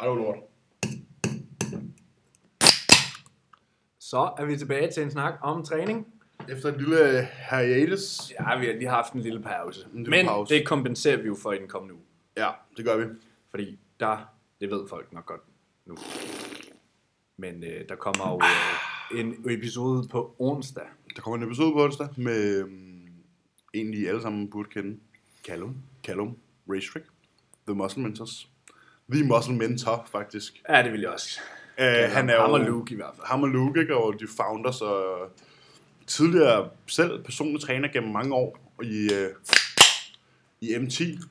Ej, det var lort. Så er vi tilbage til en snak om træning. Efter en lille hiatus. Ja, vi har lige haft en lille pause. En lille Men pause. det kompenserer vi jo for i den kommende uge. Ja, det gør vi. Fordi der, det ved folk nok godt nu. Men øh, der kommer jo øh, en episode på onsdag. Der kommer en episode på onsdag med um, en, I alle sammen burde kende. Callum. Callum Racetrick. The Muscle Mentors. The Muscle Mentor, faktisk. Ja, det vil jeg også. Uh, han er jo... Ham og Luke i hvert fald. Ham og Luke, ikke? og de founders og tidligere selv personlig træner gennem mange år i, uh, i M10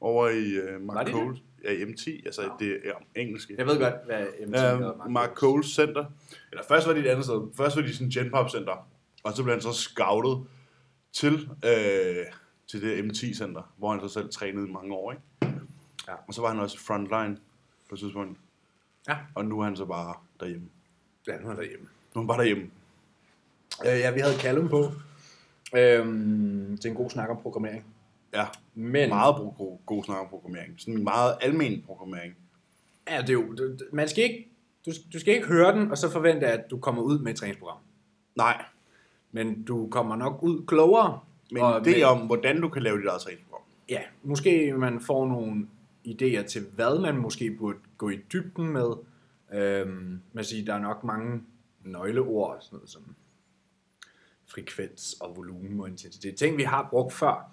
over i Var Mark Cole. Ja, i M10, altså det er engelske. Jeg ved godt, hvad MT Ja, og Mark Mark Coles Center. Eller først var det et andet sted. Først var de sådan Genpop Center. Og så blev han så scoutet til, øh, til det M10 Center, hvor han så selv trænede i mange år. Ikke? Ja. Og så var han også frontline på et tidspunkt. Ja. Og nu er han så bare derhjemme. Ja, nu er han derhjemme. Nu er han bare derhjemme. Øh, ja, vi havde Callum på. Øhm, til en god snak om programmering. Ja, Men meget god, god, god snak om programmering. Sådan en meget almen programmering. Ja, det er jo, det- man skal ikke, du, du skal ikke høre den, og så forvente, at du kommer ud med et træningsprogram. Nej, Men du kommer nok ud klogere. men og det med- om, hvordan du kan lave dit eget træningsprogram. Ja, måske man får nogle idéer til, hvad man måske burde gå i dybden med. Øhm, man siger, der er nok mange nøgleord, sådan noget som frekvens og volumen og intensitet. Ting, vi har brugt før,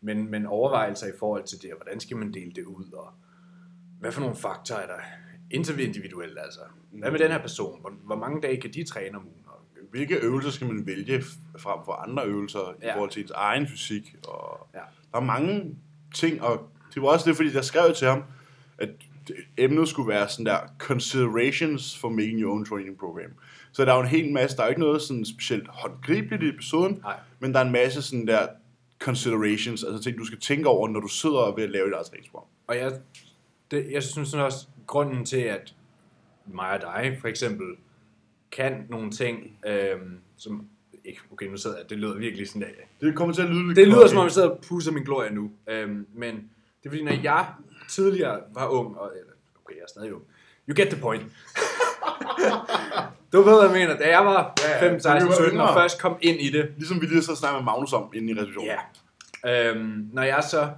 men, men overvejelser i forhold til det, og hvordan skal man dele det ud, og hvad for nogle faktorer er der individuelt, altså. Hvad med den her person? Hvor, hvor mange dage kan de træne om ugen? Hvilke øvelser skal man vælge frem for andre øvelser ja. I forhold til ens egen fysik? Og Ja. Der er mange ting, og det var også det, fordi jeg skrev til ham, at emnet skulle være sådan der, considerations for making your own training program. Så der er jo en hel masse, der er jo ikke noget sådan specielt håndgribeligt i episoden, Nej. men der er en masse sådan der considerations, altså ting, du skal tænke over, når du sidder ved at lave dit eget træningsprogram. og jeg, det, jeg synes sådan også, grunden til, at mig og dig for eksempel kan nogle ting, øhm, som ikke, okay, nu sidder jeg, det lyder virkelig sådan, at Det kommer til at lyde Det lyder som om, jeg sidder og pusser min glorie nu. Øhm, men det er fordi, når jeg tidligere var ung, og, eller, okay, jeg er stadig ung. You get the point. du ved, hvad jeg mener. Da jeg var Ja, ja, 15, da vi 16, var 17 og først kom ind i det, Ligesom vi lige så snakket med Magnus om inde i receptionen. Ja. Øhm, når jeg så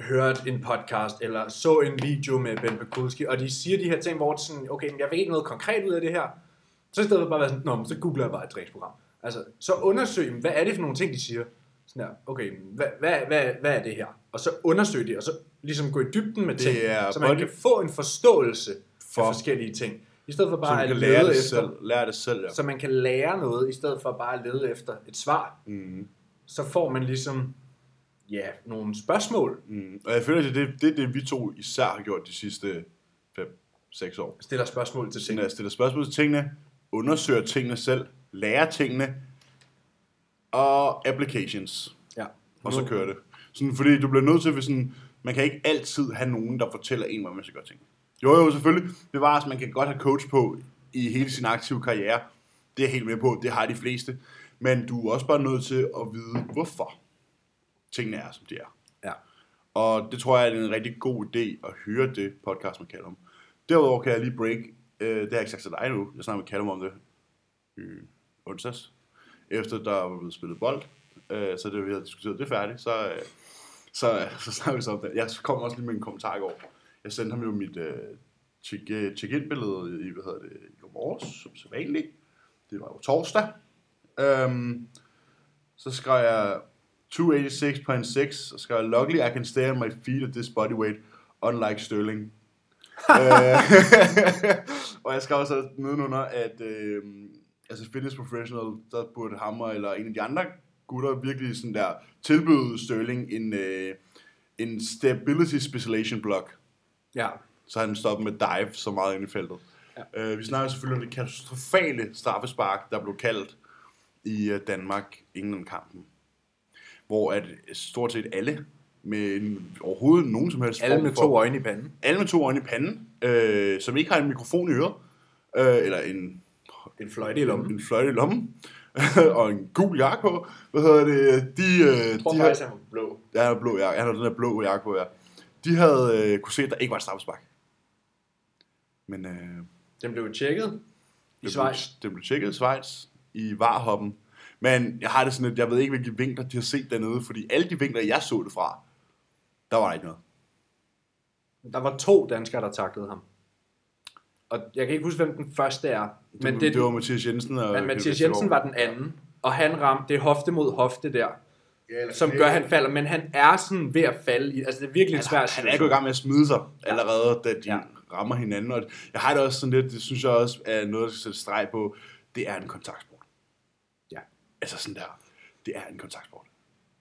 hørte en podcast, eller så en video med Ben Pekulski, og de siger de her ting, hvor det sådan, okay, men jeg fik ikke noget konkret ud af det her, så i stedet for bare være sådan, Nå, så googler jeg bare et træningsprogram. Altså, så undersøg, hvad er det for nogle ting, de siger? Sådan her, okay, hvad, hvad, hvad, hvad er det her? Og så undersøg det, og så ligesom gå i dybden med ting, er så man body- kan få en forståelse for For- forskellige ting. I stedet for bare at lede lære det efter, selv. Lære det selv, ja. så man kan lære noget, i stedet for bare at lede efter et svar. Mm. Så får man ligesom, ja, nogle spørgsmål, Mm. Og jeg føler, at det er det, det, det, vi to især har gjort de sidste 5-6 år. stiller spørgsmål til ting. Sådan at stille spørgsmål til tingene, undersøger tingene selv, lærer tingene, og applications. Ja. Og så kører det. Sådan, fordi du bliver nødt til, hvis sådan, man kan ikke altid have nogen, der fortæller en, hvordan man skal gøre ting. Jo, jo, selvfølgelig. Bevares, man kan godt have coach på i hele sin aktive karriere. Det er helt med på, det har de fleste. Men du er også bare nødt til at vide, hvorfor tingene er, som de er. Ja. Og det tror jeg er en rigtig god idé at høre det podcast med Callum. Derudover kan jeg lige break, øh, det har jeg ikke sagt til dig nu, jeg snakker med Callum om det i onsdags, efter der var blevet spillet bold, øh, så det vi havde diskuteret det færdigt, så, øh, så, så snakker vi så om det. Jeg kom også lige med en kommentar i går. Jeg sendte ham jo mit øh, check- check-in-billede i, hvad hedder det, i går morges, som sædvanligt. Det var jo torsdag. Øhm, så skrev jeg 286.6, så skrev jeg, luckily I can stay on my feet at this body weight, unlike Sterling. Øh, og jeg skrev så nedenunder, at øh, altså fitness professional, der burde hammer eller en af de andre gutter virkelig sådan der tilbyde Sterling en, øh, en stability specialization block, Ja. så han stopper med dive så meget ind i feltet. Ja. Øh, vi snakker selvfølgelig om det katastrofale straffespark, der blev kaldt i øh, Danmark inden kampen. Hvor at stort set alle med overhovedet nogen som helst Alle med for- to øjne i panden. alle med to øjne i panden, øh, som ikke har en mikrofon i øret, øh, eller en, En fløjte i lommen. en fløjte i lommen, og en gul jakke på. Hvad hedder det? De, øh, Jeg tror de faktisk, han var blå. ja, han har blå jakke. Han har den der blå jakke på, ja. De havde øh, kunne se, at der ikke var et straffespark. Men øh, Den blev tjekket i det, blev, Schweiz. det blev tjekket i Schweiz i varhoppen. Men jeg har det sådan lidt, jeg ved ikke, hvilke vinkler de har set dernede, fordi alle de vinkler, jeg så det fra, der var der ikke noget. Der var to danskere, der taklede ham. Og jeg kan ikke huske, hvem den første er. Det, Men, var, det, det var Mathias Jensen og men Mathias Jensen var den anden. Og han ramte det hofte mod hofte der, Ja, som gør, at han falder. Men han er sådan ved at falde i. Altså, det er virkelig en svær han, han er gået i gang med at smide sig allerede, da de ja. rammer hinanden. Og jeg har det også sådan lidt, det synes jeg også er noget, der skal sætte streg på, det er en kontaktsport. Ja. Altså sådan der, det er en kontaktsport.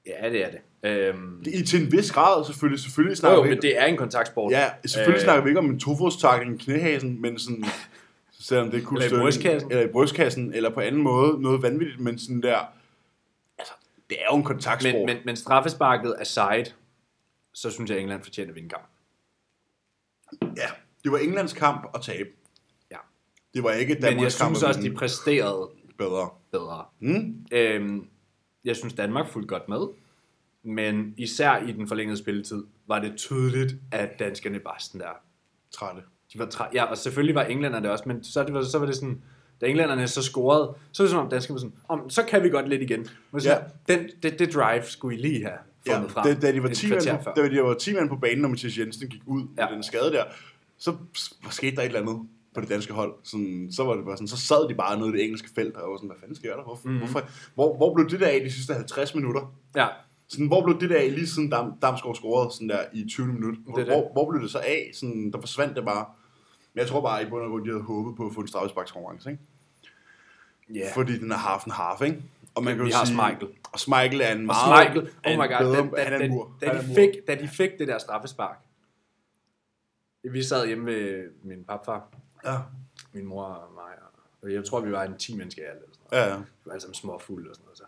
Ja, det er det. Øhm, Det er til en vis grad selvfølgelig, selvfølgelig jo, snakker jo, vi men det er en kontaktsport. Ja, selvfølgelig Øh, snakker vi ikke om en tofodstakling i knæhasen, men sådan, selvom det er Eller i brystkassen. Eller i brystkassen, eller på anden måde, noget vanvittigt, men sådan der, altså, det er jo en kontaktsport. Men, men, men straffesparket aside, så synes jeg, at England fortjener at vinde kamp. Ja, det var Englands kamp at tabe. Ja. Det var ikke Men jeg Danmarks kamp synes at også, de præsterede bedre. bedre. Mm? Øhm, jeg synes, Danmark fulgte godt med. Men især i den forlængede spilletid, var det tydeligt, at danskerne bare sådan der. Trætte. De var træ- ja, og selvfølgelig var englænderne det også, men så, det var, så var det sådan, da englænderne så scorede, så var det som om danskerne var sådan, om, så kan vi godt lidt igen. Men så, Ja. den, det, det drive skulle I lige have Ja, fundet frem. da, da, de var et 10 mand på, da de var 10 mand på banen, når Mathias Jensen gik ud Ja. med den skade der, så skete der et eller andet på det danske hold. Sådan, så var det bare sådan, så sad de bare nede i det engelske felt, og var sådan, hvad fanden sker der? Hvorfor, mm. hvorfor, hvor, hvor blev det der af de sidste 50 minutter? Ja, Sådan, hvor blev det der af, lige siden Dam, Damsgaard scorede sådan der i 20 minutter? Hvor, Det det. hvor, hvor blev det så af? Sådan, der forsvandt det bare. Men jeg tror bare, i bund og grund, de havde håbet på at få en straffesparkskonkurrence, ikke? yeah. Fordi den er half and half, ikke? Og man kan Vi jo har sige, Schmeichel. Og Schmeichel er en Og meget... Schmeichel, er oh my god, bedre, da, da, da, da, de fik, da de fik det der straffespark, vi sad hjemme ved min papfar, Ja, min mor og mig, og jeg tror, vi var en 10 mennesker i alt, eller sådan noget. ja, ja. Vi var alle sammen små fulde og sådan noget. Så.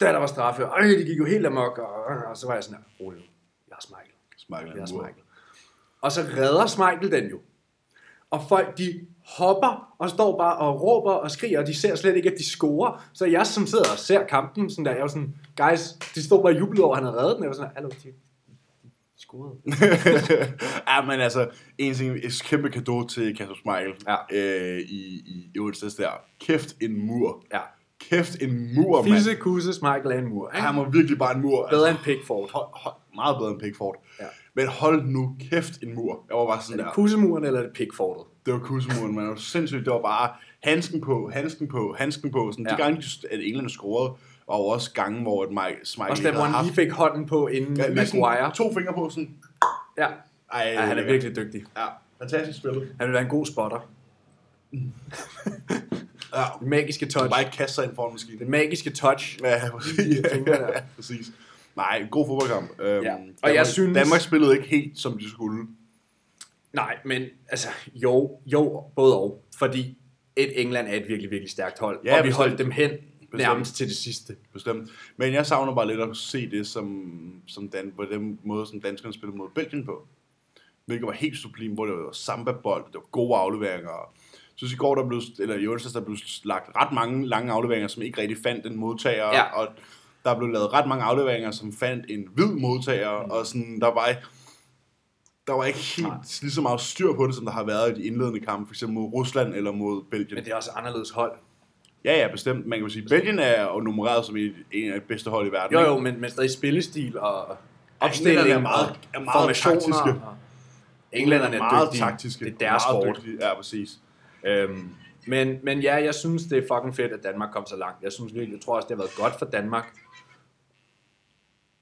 Da der var straffe, ej, det gik jo helt amok, og, og så var jeg sådan her, rolig nu, jeg er jeg har en mur. Schmeichel. Og så redder Schmeichel den jo. Og folk, de hopper og står bare og råber og skriger, og de ser slet ikke, at de scorer. Så jeg som sidder og ser kampen, sådan der, jeg var sådan, guys, de stod bare og jublede over, at han havde reddet den. Jeg var sådan, hallo, de scorede. ja, men altså, en ting, et kæmpe kado til Kasper Schmeichel Ja. øh, i, i, i onsdags der. Kæft en mur. Ja. Kæft en mur, mand. Fisse, kusse, Schmeichel er en mur. Ikke? Han var virkelig bare en mur. Bedre altså, end Pickford. hold, hold, meget bedre end Pickford. Ja. Men hold nu kæft en mur. Jeg var bare Er sådan det der. kussemuren, eller er det Pickfordet? Det var kussemuren, man. Det var sindssygt. Det var bare handsken på, handsken på, handsken på. Sådan, Ja. De gange, at England scorede, og også gange, hvor et Mike Schmeichel Også der, hvor han lige fik hånden på inden ja, Maguire. to fingre på, sådan. Ja. Ej, ja, han er virkelig dygtig. Ja, fantastisk spillet. Han vil være en god spotter. Ja, Det magiske touch. bare ikke kaste sig ind foran maskinen. Det magiske touch. Ja, præcis. fingrene. ja, præcis. Nej, god fodboldkamp. Øhm, Ja. Og Danmark, jeg synes- Danmark spillede ikke helt, som de skulle. Nej, men altså, jo, jo, både og. Fordi et England er et virkelig, virkelig stærkt hold. Ja, og vi holdt dem hen nærmest til det sidste. Bestemt. Men jeg savner bare lidt at se det som, som Dan, på den måde, som danskerne spillede mod Belgien på. Hvilket var helt sublim, hvor det var samba-bold, det var gode afleveringer. Jeg synes i går, der blev, eller i onsdags, der blev lagt ret mange lange afleveringer, som ikke rigtig fandt en modtager. Ja. Og der blev lavet ret mange afleveringer, som fandt en hvid modtager. Mm. Og sådan, der var der var ikke helt Nej. lige så meget styr på det, som der har været i de indledende kampe, f.eks. mod Rusland eller mod Belgien. Men det er også anderledes hold. Ja, ja, bestemt. Man kan jo sige, Belgien er jo nummereret som et, en af de bedste hold i verden. Jo, jo, men, men stadig spillestil og opstilling er meget- er meget taktiske. og- Englænderne er meget dygtige. taktiske. Det er deres meget sport. Dygtige. Ja, præcis. Øhm, men, men ja, jeg synes, det er fucking fedt, at Danmark kom så langt. Jeg synes virkelig, jeg tror også, det har været godt for Danmark.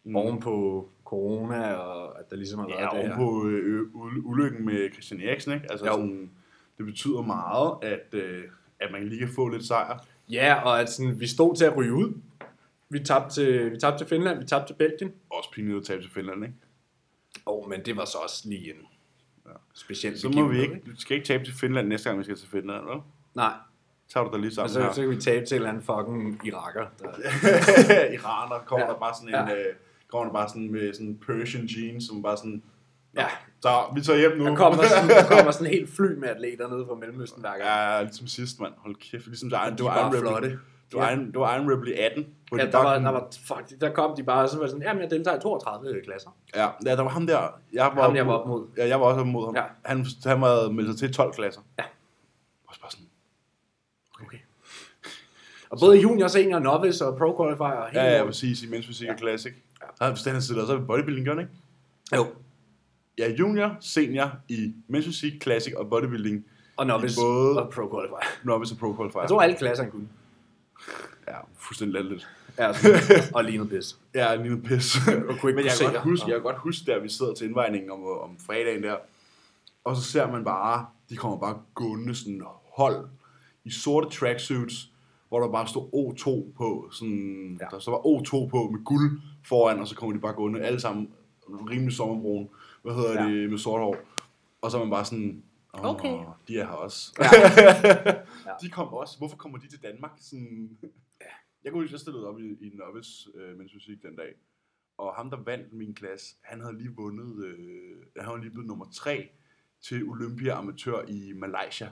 Mm. Oven på corona, og at der ligesom har været Ja, det her. på øh, ul- ulykken med Christian Eriksen, ikke? Altså Jo. sådan, det betyder meget, at, øh, at man lige kan få lidt sejr. Ja, og at sådan, vi stod til at ryge ud. Vi tabte til, vi tabte til Finland, vi tabte til Belgien. Også pinligt at tabe til Finland, ikke? Åh, oh, men det var så også lige en ja. speciel Så må vi ikke, vi skal ikke tabe til Finland næste gang, vi skal til Finland, vel? Nej, Tager du dig lige og sammen så, her. så kan vi tabe til en eller anden fucking iraker. Der... Iraner kommer Ja. der bare sådan en, Ja. øh, kommer der bare sådan med sådan Persian jeans, som bare sådan, Ja, så vi tager hjem nu. der kommer, sådan, der kommer sådan en helt fly med atleter nede fra Mellemøsten hver gang. Ja, ligesom sidst, mand. Hold kæft. Ligesom der, De er var Ribbon. flotte. Det var, Iron, det var Iron Ripley 18. Hvor Ja, de der, var, der, var, fuck, der kom de bare, og så var sådan, jamen jeg deltager i 32 klasser. Ja, ja, der var ham der. Jeg var, Ham, jeg var op mod. Ja, jeg var også op mod ham. Ja. Han, han var meldt sig til 12 klasser. Ja. Også bare sådan, Okay. Og både junior, senior, novice og pro qualifier. helt ja, ja, præcis, i Men's Physik Ja. og Classic. Ja. Han han stiller også i bodybuilding, gør ikke? Jo. Ja, junior, senior i Men's Physik, Classic og bodybuilding. Og novice Både- og pro qualifier. Novice og Pro Qualifier. Jeg tror alle klasser han kunne. Ja, fuldstændig latterligt. Ja, sådan, og lignede pis. Ja, lille pis. Og kunne ikke Men jeg kan, godt huske, jeg kan godt huske, der vi sidder til indvejningen om, om fredagen der, og så ser man bare, de kommer bare gående sådan hold i sorte tracksuits, hvor der bare stod O2 på, sådan, ja. der så var O2 på med guld foran, og så kommer de bare gående alle sammen rimelig sommerbrun, hvad hedder Ja. ja. det, med sort hår. Og så er man bare sådan, Åh, Okay. de er her også. Ja. ja. De kommer også. Hvorfor kommer de til Danmark? Sådan... Jeg kunne huske, jeg stillede op i, i Novice øh, mens musik den dag. Og ham, der vandt min klasse, han havde lige vundet, øh, han var lige blevet nummer tre til Olympia Amatør i Malaysia.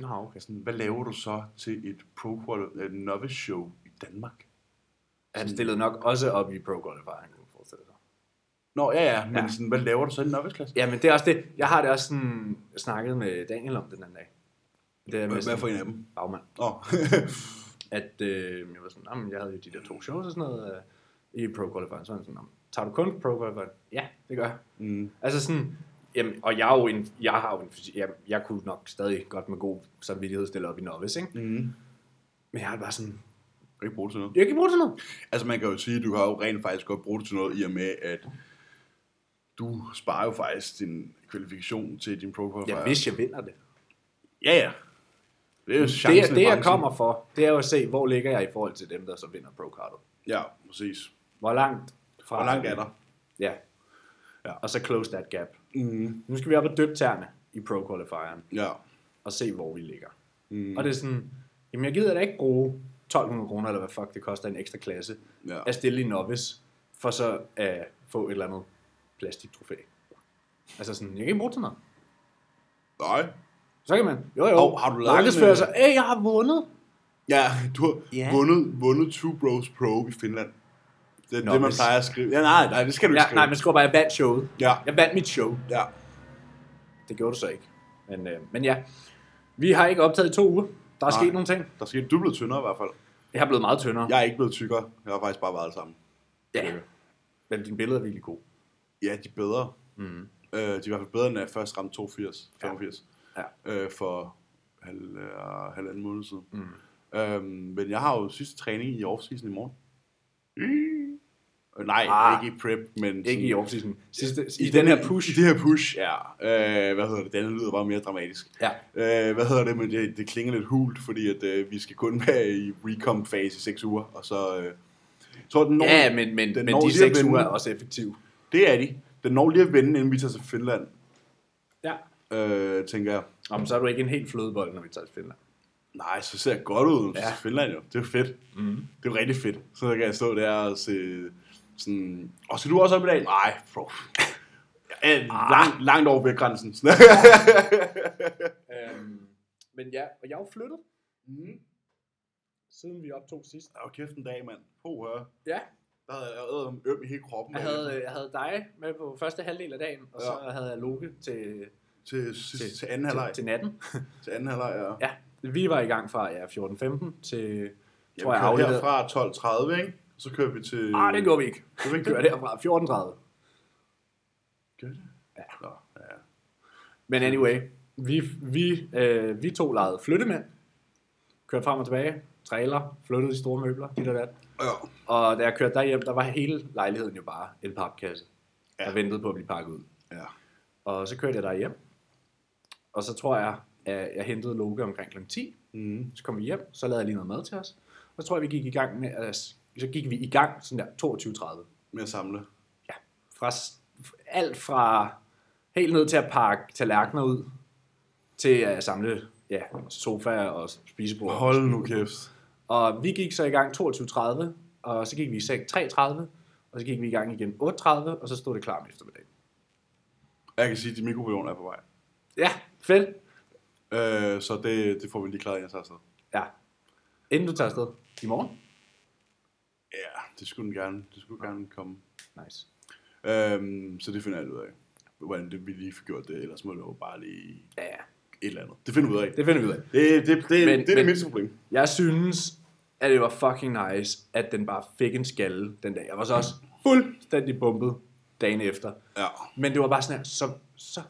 Nå, okay. Sådan, hvad laver du så til et pro et novice show i Danmark? Han stillede nok også op i pro qualifier, han kunne forestille sig. Nå, ja, ja, men Ja. Sådan, hvad laver du så i en novice klasse? Ja, men det er også det. Jeg har det også sådan snakket med Daniel om den anden dag. Det er med Hvad for en af dem? bagmand. Åh, At øh, jeg var sådan, "Nå, men jeg havde jo de der to shows og sådan noget øh, i pro qualifier. Så var sådan, "Nå, tager du kun pro qualifier? Ja, det gør jeg. mm, Altså sådan, jamen, og jeg, er jo en, jeg har jo en jeg, jeg kunne nok stadig godt med god samvittighed stille op i novice, ikke? mm. Men jeg er bare sådan, Jeg kan ikke bruge det til noget. jeg kan ikke bruge det til noget. Altså man kan jo sige, at du har jo rent faktisk godt brugt det til noget, i og med, at du sparer jo faktisk din kvalifikation til din pro qualifier. Ja, hvis jeg vinder det. Ja, ja. Det er jo Det, det jeg kommer for, det er jo at se, hvor ligger jeg i forhold til dem, der så vinder pro-kartet. Ja, præcis. Hvor langt fra... Hvor langt er der? Ja. Ja. Og så close that gap. Mm. Nu skal vi op og døbe tæerne i pro-qualifieren, Ja. og se, hvor vi ligger. Mm. Og det er sådan, jamen jeg gider da ikke bruge 1200 kroner, eller hvad fuck det koster en ekstra klasse, Ja. at stille i novice, for så at få et eller andet plastiktrofæ. Altså sådan, jeg kan ikke bruge til noget. Nej. Så kan man, jo jo, Hov, har du lavet markedsføre en, øh, sig, hey, jeg har vundet. Ja, du har Ja. vundet, vundet Two Bros Pro i Finland. Det er Nå, det, man hvis- plejer at skrive. Ja, nej, nej, det skal du ikke Ja, skrive. nej, men skriv bare, jeg vandt showet. Ja, Jeg vandt mit show. ja. Det gjorde du så ikke. Men, øh, men ja, vi har ikke optaget i to uger. Der er Nej. sket nogle ting. Der skal du er blevet tyndere i hvert fald. Jeg er blevet meget tyndere. Jeg er ikke blevet tykkere. Jeg har faktisk bare været sammen. ja. Men dine billeder er virkelig gode. Ja, de er bedre. Mm. Øh, de er i hvert fald bedre, end jeg først ramte 82, Ja. 85. Ja. Øh, for halv, øh, halvanden måned siden. Mm. Øhm, men jeg har jo sidste træning i off-season i morgen. Øh, nej, Ah. ikke i prep, men... Ikke i offseason. Sidste, i, I, den her push. I det her push, ja. Øh, hvad hedder det? Den lyder bare mere dramatisk. Ja. Øh, hvad hedder det? Men det, det klinger lidt hult, fordi at, øh, vi skal kun være i recomp-fase i 6 uger, og så... Øh, så den når, Ja, men, men, den men de lige at seks vende. uger er også effektive. Det er de. Den når lige at vende, inden vi tager til Finland, Ja. øh, tænker jeg. Om så er du ikke en helt flødebold, når vi tager til Finland. Nej, så ser jeg godt ud Ja. ja. til Finland jo. Det er jo fedt. Mm. Det er jo rigtig fedt. Så kan jeg stå der og se sådan... Og skal du også op i dag? Nej, bro. Jeg er Ah. langt, langt over ved grænsen. Øhm, men ja, og jeg er jo flyttet, mm. siden vi optog sidst. Og kæft en dag, mand. Poha. Ja, Der havde jeg øvet øm i hele kroppen. jeg havde, jeg havde dig med på første halvdel af dagen, og så Ja. havde jeg Loke til, til, til, til anden halvleg. til, til natten. Til anden halvleg, ja. Ja, vi var i gang fra ja, 14.15 til, Jeg tror jeg, kører afleverede. herfra 12.30, ikke? Så kører vi til... Ah, det gjorde vi ikke. Gør vi det? herfra 14.30. Gør det? Ja. Nå, ja. Men anyway, vi, vi, øh, vi to legede flyttemænd. Kørte frem og tilbage. Trailer, flyttede de store møbler, dit og dat. Ja. Og da jeg kørte derhjem, der var hele lejligheden jo bare en papkasse, Ja. der ventede på at blive pakket ud. ja. Og så kørte jeg derhjem. Og så tror jeg, at jeg hentede Loke omkring kl. 10. Mm. Så kom vi hjem, så lavede jeg lige noget mad til os. Og så tror jeg, vi gik i gang med, at, så gik vi i gang sådan der 22.30. Med at samle. Ja, fra, alt fra helt ned til at pakke tallerkener ud, til at samle ja, sofaer og spisebord. Hold nu kæft. Og vi gik så i gang 22.30, og så gik vi i seng 3.30, og så gik vi i gang igen 8.30, og så stod det klar om eftermiddagen. Jeg kan sige, at de mikrobølger er på vej. Ja, fedt. Øh, så det, det får vi lige klaret, jeg tager afsted. Ja. Inden du tager afsted. I morgen? Ja, det skulle den gerne, det skulle gerne komme. Nice. Øhm, så det finder jeg ud af. Hvordan det, vi lige får gjort det, ellers må det jo bare lige Ja, ja. Et eller andet. Det finder vi ud af. Det finder vi ud af. Det, det, det, det, Men- det er det mindste problem. Jeg synes, at det var fucking nice, at den bare fik en skalle den dag. Jeg var så også fuldstændig bumpet dagen efter. Ja, Men det var bare sådan her, så, så,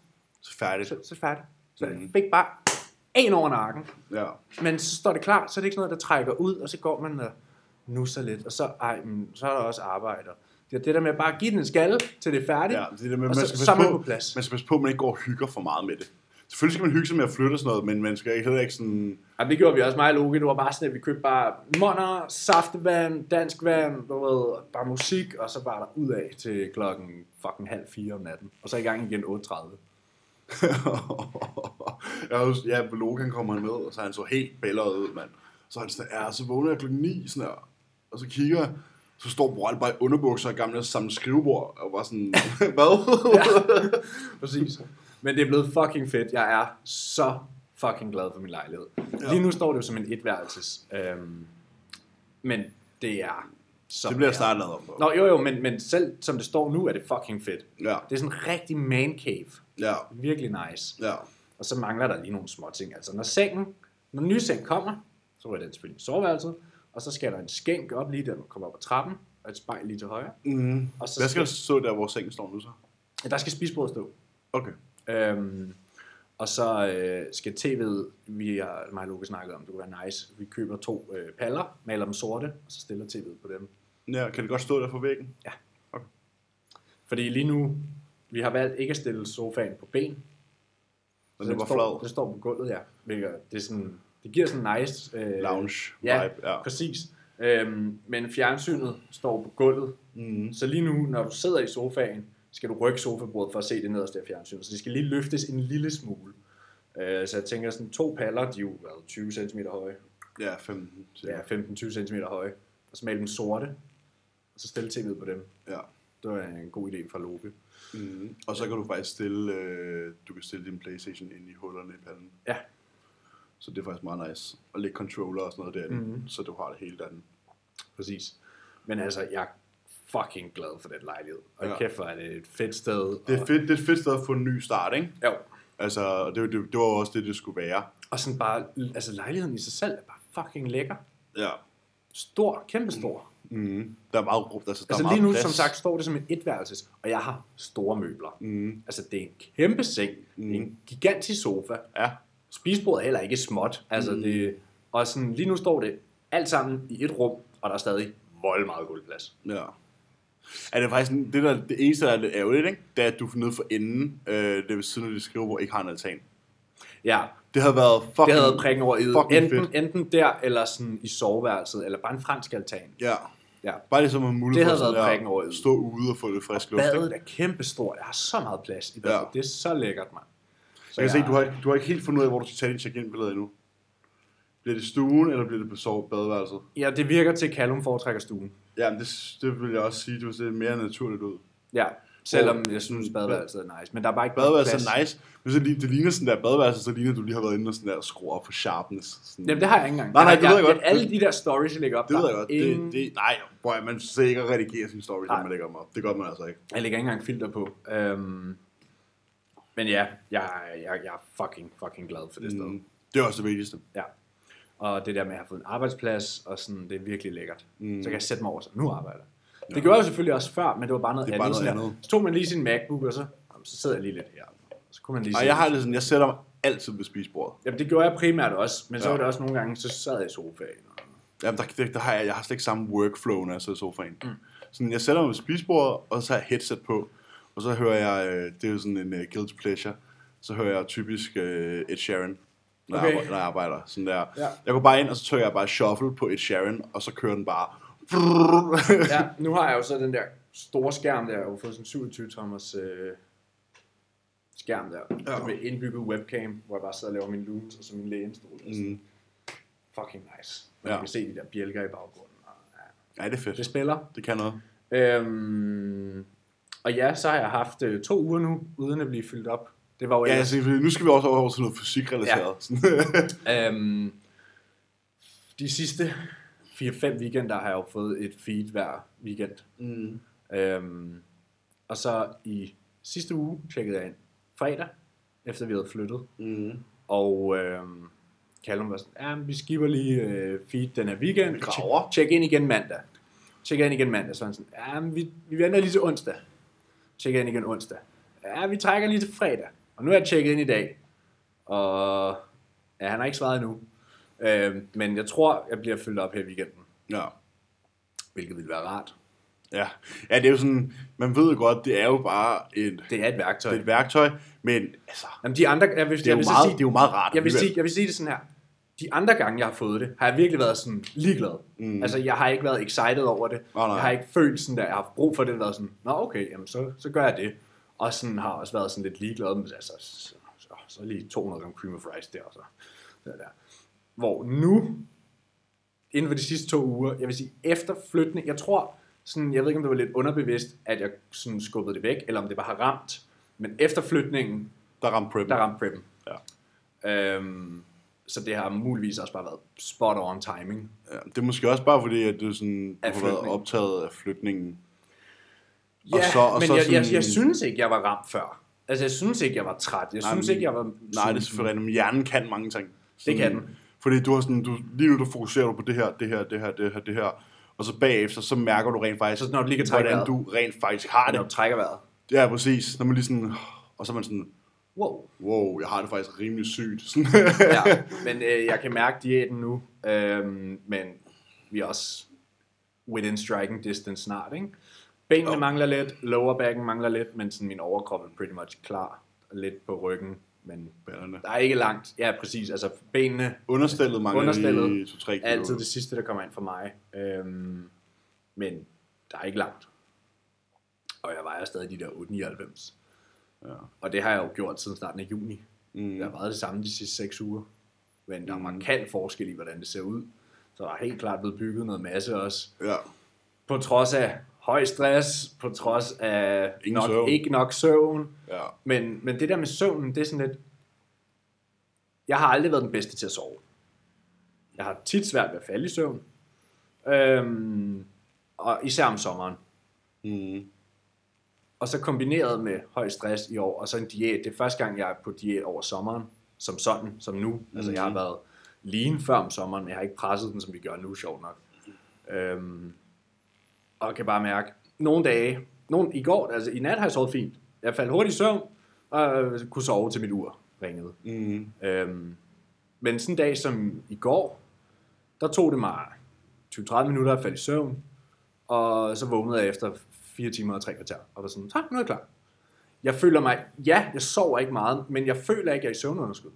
så færdigt. så, så færdigt. Så jeg fik bare en over nakken. Ja. Men så står det klar, så er det ikke sådan noget, der trækker ud, og så går man og nusser lidt, og så, ej, men, så er der også arbejde. Det er det der med at bare give den en skalle, til det er færdigt. Ja, det er det med, Og man så- skal, så passe man på, på plads. man skal passe på, at man ikke går og hygger for meget med det. Selvfølgelig skal man hygge sig med at flytte og sådan noget, men man skal ikke- heller ikke sådan... Ja, det gjorde vi også meget Loke. Det var bare sådan, at vi købte bare monner, saftevand, dansk vand, du ved, bare musik, og så bare der ud af til klokken fucking halv fire om natten. Og så i gang igen 8.30. jeg husker, ja, Logan kommer med, og så er han så helt bællet ud, mand. Så er han sådan, ja, så vågner jeg klokken 9, sådan her, og så kigger så står Boral bare i underbukser og gamle samme skrivebord, og var sådan, hvad? Ja, præcis. Men det er blevet fucking fedt. Jeg er så fucking glad for min lejlighed. Ja. Lige nu står det jo som en etværelses. Øhm, men det er så det bliver snart lavet om på. Nå, jo jo, men, men selv som det står nu, er det fucking fedt. Ja, Det er sådan en rigtig man cave. ja, Virkelig nice. ja. Og så mangler der lige nogle små ting. Altså når sengen, når den nye seng kommer, så er den selvfølgelig i soveværelset, og så skal der en skænk op lige der, man kommer op ad trappen, og et spejl lige til højre. Mm. Og så Hvad skal der stå der, hvor sengen står nu så? Der skal spisbordet stå. Okay. Øhm, og så øh, skal tv'et, vi har mig og Lukas snakket om, det kunne være nice. Vi køber to øh, paller, maler dem sorte, og så stiller tv'et på dem. Ja, kan det godt stå der for væggen? Fordi lige nu, vi har valgt ikke at stille sofaen på ben. Men Så det var flad. Det står på gulvet, ja. Hvilket, det, er sådan, det giver sådan en nice... Øh, Lounge Ja, vibe, ja. præcis. Øhm, men fjernsynet står på gulvet. Mm. Så lige nu, når du sidder i sofaen, skal du rykke sofabordet for at se det nederste af fjernsynet. Så det skal lige løftes en lille smule. Øh, så jeg tænker sådan to paller, de er jo hvad, 20 cm høje. Ja, 15. Ja, 15-20 cm høje. Og så male dem sorte. Og så stille tv'et på dem. ja. Det var en god idé fra Loke. Mm. Og så kan du faktisk stille, øh, du kan stille din Playstation ind i hullerne i panden. Ja. Så det er faktisk meget nice. Og lægge controller og sådan noget derinde, mm-hmm. så du har det hele derinde. Præcis. Men altså, jeg fucking glad for den lejlighed. Og Ja. kæft, hvor er det et fedt sted. Det er, og, fedt, det er et fedt sted at få en ny start, ikke? Jo. Altså, det, det, det var også det, det skulle være. Og sådan bare, altså lejligheden i sig selv er bare fucking lækker. Ja. Stor, kæmpe stor. Mm. Der er meget rum. Altså, der Altså er meget lige nu, plads. som sagt, står det som en etværelses, og jeg har store møbler. Mm. Altså, det er en kæmpe seng, mm. en gigantisk sofa. Ja. Spisbordet er heller ikke småt. Altså, Mm. det, og sådan, lige nu står det alt sammen i et rum, og der er stadig vold meget gulvplads. Ja. Er det faktisk det, der, det eneste, der er lidt ærgerligt, ikke? det er, at du nede for enden, øh, det ved siden af dit skrivebord, ikke har en altan. Ja, Det havde været fucking... det havde været prikken over i enten, fedt. enten der, eller sådan i soveværelset, eller bare en fransk altan. Ja. Ja. Bare ligesom at mulighed Det havde været over at stå ude og få lidt frisk luft. ikke? Badet er kæmpe stort. Jeg har så meget plads i badet. Ja. Det er så lækkert, mand. Så jeg kan se, du har, ikke- du har ikke helt fundet ud af, hvor du skal tage dit check-in-billede endnu. Bliver det stuen, eller bliver det på sove badeværelset? Ja, det virker til, at Callum foretrækker stuen. Ja, men det, det vil jeg også sige, det ser mere naturligt ud. Ja, selvom jeg synes, badeværelset er nice. Men der er bare ikke Badeværelset er nice, men så lige, det ligner sådan der badeværelse, så ligner du lige har været inde og sådan der skrue op for sharpness. Sådan. Jamen, det har jeg ikke engang. Nej, nej, Jeg- det ved jeg jeg, godt. Alle de der stories, jeg lægger op, det der ved jeg er godt. Ingen, Det, det, nej, boy, man sidder ikke og redigerer sin story, når Nej. man lægger dem op. Det gør man altså ikke. Jeg lægger ikke engang filter på. Øhm, men ja, jeg, jeg, jeg er fucking, fucking glad for det sted. Mm. Det er også det vigtigste. Ja. Og det der med at have fået en arbejdsplads, og sådan, det er virkelig lækkert. Mm. Så kan jeg sætte mig over, så nu arbejder. Det gjorde jeg selvfølgelig også før, men det var bare noget Det er bare andet. noget sådan der. andet. Så tog man lige sin MacBook, og så, så sidder jeg lige lidt her. Så kunne man lige Og jeg har det sådan, jeg sætter mig altid ved spisebordet. Jamen, det gjorde jeg primært også, men så Ja. var det også nogle gange, så sad jeg i sofaen. Og... Jamen, der, der, der har jeg, jeg har slet ikke samme workflow, når jeg sidder i sofaen. Mm. Sådan, jeg sætter mig ved spisebordet, og så har jeg headset på, og så hører jeg, øh, det er jo sådan en uh, guilty pleasure, så hører jeg typisk uh, Ed Sheeran, når, Okay. jeg, arbejder, når jeg arbejder. Sådan der. Ja. Jeg går bare ind, og så trykker jeg bare shuffle på Ed Sheeran, og så kører den bare. ja, nu har jeg jo så den der store skærm der, jeg har fået sådan en 27 tommers øh, skærm der, Ja. med indbygget webcam, hvor jeg bare sidder og laver min looms og så min lænestol. Mm. Mm. Fucking nice. Man Ja. kan se de der bjælker i baggrunden. Og, ja, Ja, det er fedt. det spiller. Det kan noget. Øhm, og ja, så har jeg haft øh, to uger nu, uden at blive fyldt op. Det var jo Ja, altså, nu skal vi også over til noget fysikrelateret. Ja. Øhm, De sidste 4-5 weekender har jeg jo fået et feed hver weekend. Mm. Øhm, og så i sidste uge tjekkede jeg ind fredag, efter vi havde flyttet. Mm. Og øhm, Callum var sådan, ja, vi skipper lige øh, feed den her weekend. Vi graver. Tjek, ind igen mandag. Tjek ind igen mandag. Så han sådan, ja, vi, vi venter lige til onsdag. Tjek ind igen onsdag. Ja, vi trækker lige til fredag. Og nu er jeg tjekket ind i dag. Og ja, han har ikke svaret endnu. Øhm, men jeg tror, jeg bliver fyldt op her i weekenden. Ja. Hvilket vil være rart. Ja. ja, det er jo sådan, man ved jo godt, det er jo bare et, Det er et værktøj. det er et værktøj, men altså, Jamen, de andre, jeg vil, det er, jeg jo vil meget, sige, det er jo meget rart. jeg vil, sige, jeg vil sige det sådan her. De andre gange, jeg har fået det, har jeg virkelig været sådan ligeglad. Mm. Altså, jeg har ikke været excited over det. Nej, nej. Jeg har ikke følt sådan, at jeg har haft brug for det. Været sådan, nå okay, jamen, så, så gør jeg det. Og sådan har også været sådan lidt ligeglad. Men altså, så, så, så lige 200 gram cream of rice der, og så, så der. Hvor nu, inden for de sidste to uger, jeg vil sige, efter flytning, jeg tror, sådan, jeg ved ikke, om det var lidt underbevidst, at jeg sådan skubbede det væk, eller om det bare har ramt. Men efter flytningen, Der ramte preppen. der ramte preppen. Ja. Øhm, så det har muligvis også bare været spot on timing. Ja, det er måske også bare fordi, at du, sådan, du har været optaget af flytningen. Ja, Og så- og men så jeg, jeg, sådan- jeg synes ikke, jeg var ramt før. Altså, jeg synes ikke, jeg var træt. Jeg Nej, synes ikke, jeg var... Nej, det er selvfølgelig rigtigt, men hjernen kan mange ting. Sådan, kan den. Fordi du har sådan, du, lige nu du fokuserer du på det her, det her, det her, det her, det her. Og så bagefter, så mærker du rent faktisk, Så når du lige kan trække hvordan vejret. du rent faktisk har Når det. du trækker vejret. Ja, præcis. Når man lige sådan, og så er man sådan, Wow. wow, jeg har det faktisk rimelig sygt. Ja, men øh, jeg kan mærke diæten nu. Øhm, men vi er også within striking distance snart, ikke? Benene Jo. mangler lidt, lower backen mangler lidt, men sådan min overkrop er pretty much klar. Lidt på ryggen, men Ballerne. der er ikke langt. Ja, præcis. Altså benene, Understillet mangler Understillet. lige 2-3 kilo. altid det sidste, der kommer ind for mig. Øhm, men der er ikke langt. Og jeg vejer stadig de der 899. Ja. Og det har jeg jo gjort siden starten af juni. Mm. Jeg har været det samme de sidste 6 uger. Men der er markant forskel i, hvordan det ser ud. Så der er helt klart blevet bygget noget masse også. Ja. På trods af høj stress, på trods af Ingen nok, søvn. ikke nok søvn. ja. Men, men det der med søvnen, det er sådan lidt... Jeg har aldrig været den bedste til at sove. Jeg har tit svært ved at falde i søvn. Øhm, og især om sommeren. Mm. Og så kombineret med høj stress i år, og så en diæt. Det er første gang, jeg er på diæt over sommeren, som sådan, som nu. Mm. Altså, jeg har været lean før om sommeren, men jeg har ikke presset den, som vi gør nu, sjovt nok. Øhm, og kan bare mærke, nogle dage, nogle, i går, altså i nat har jeg sovet fint. Jeg faldt hurtigt i søvn, og kunne sove til mit ur ringede. Mm. Øhm, men sådan en dag som i går, der tog det mig 20-30 minutter at falde i søvn, og så vågnede jeg efter 4 timer og 3 kvarter, og var sådan, tak, nu er jeg klar. Jeg føler mig, ja, jeg sover ikke meget, men jeg føler ikke, at jeg er i søvnunderskud.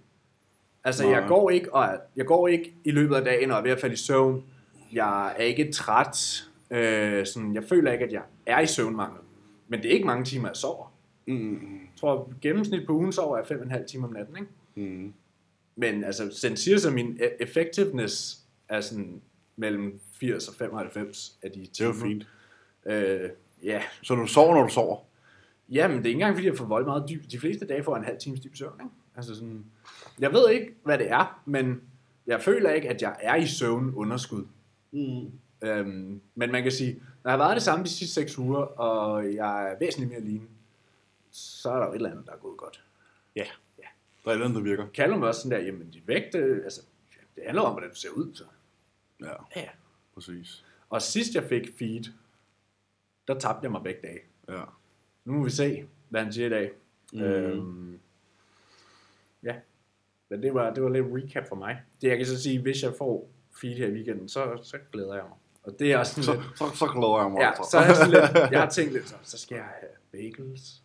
Altså, Nej. jeg går, ikke, og jeg går ikke i løbet af dagen og er ved at falde i søvn. Jeg er ikke træt. Øh, sådan, jeg føler ikke, at jeg er i søvnmangel. Men det er ikke mange timer, jeg sover. Mm. Jeg tror, gennemsnit på ugen sover jeg 5,5 timer om natten, ikke? Mm. Men altså, den siger så, min e- effectiveness er sådan mellem 80 og 95 af de Det er timer. jo fint. Øh, ja. Så du sover, når du sover? ja, men det er ikke engang, fordi jeg får voldt meget dyb. De fleste dage får jeg en halv times dyb søvn, ikke? Altså sådan, jeg ved ikke, hvad det er, men jeg føler ikke, at jeg er i søvn underskud. Mm. Øhm, men man kan sige, når jeg har været det samme de sidste 6 uger, og jeg er væsentligt mere lean, så er der jo et eller andet, der er gået godt. Ja. Der er et eller andet, der virker. Callum var også sådan der, jamen dit vægt, øh, altså, det handler om, hvordan du ser ud, så. Ja, Ja. præcis. Og sidst jeg fik feed, der tabte jeg mig begge dage. Ja. Nu må vi se, hvad han siger i dag. Mm. Øhm, ja, men det var, det var lidt recap for mig. Det jeg kan så sige, hvis jeg får feed her i weekenden, så, så glæder jeg mig. Og det er også sådan Så, lidt, så, så glæder jeg mig. ja, altså. så er jeg, sådan lidt, jeg har tænkt lidt, så, så skal jeg have bagels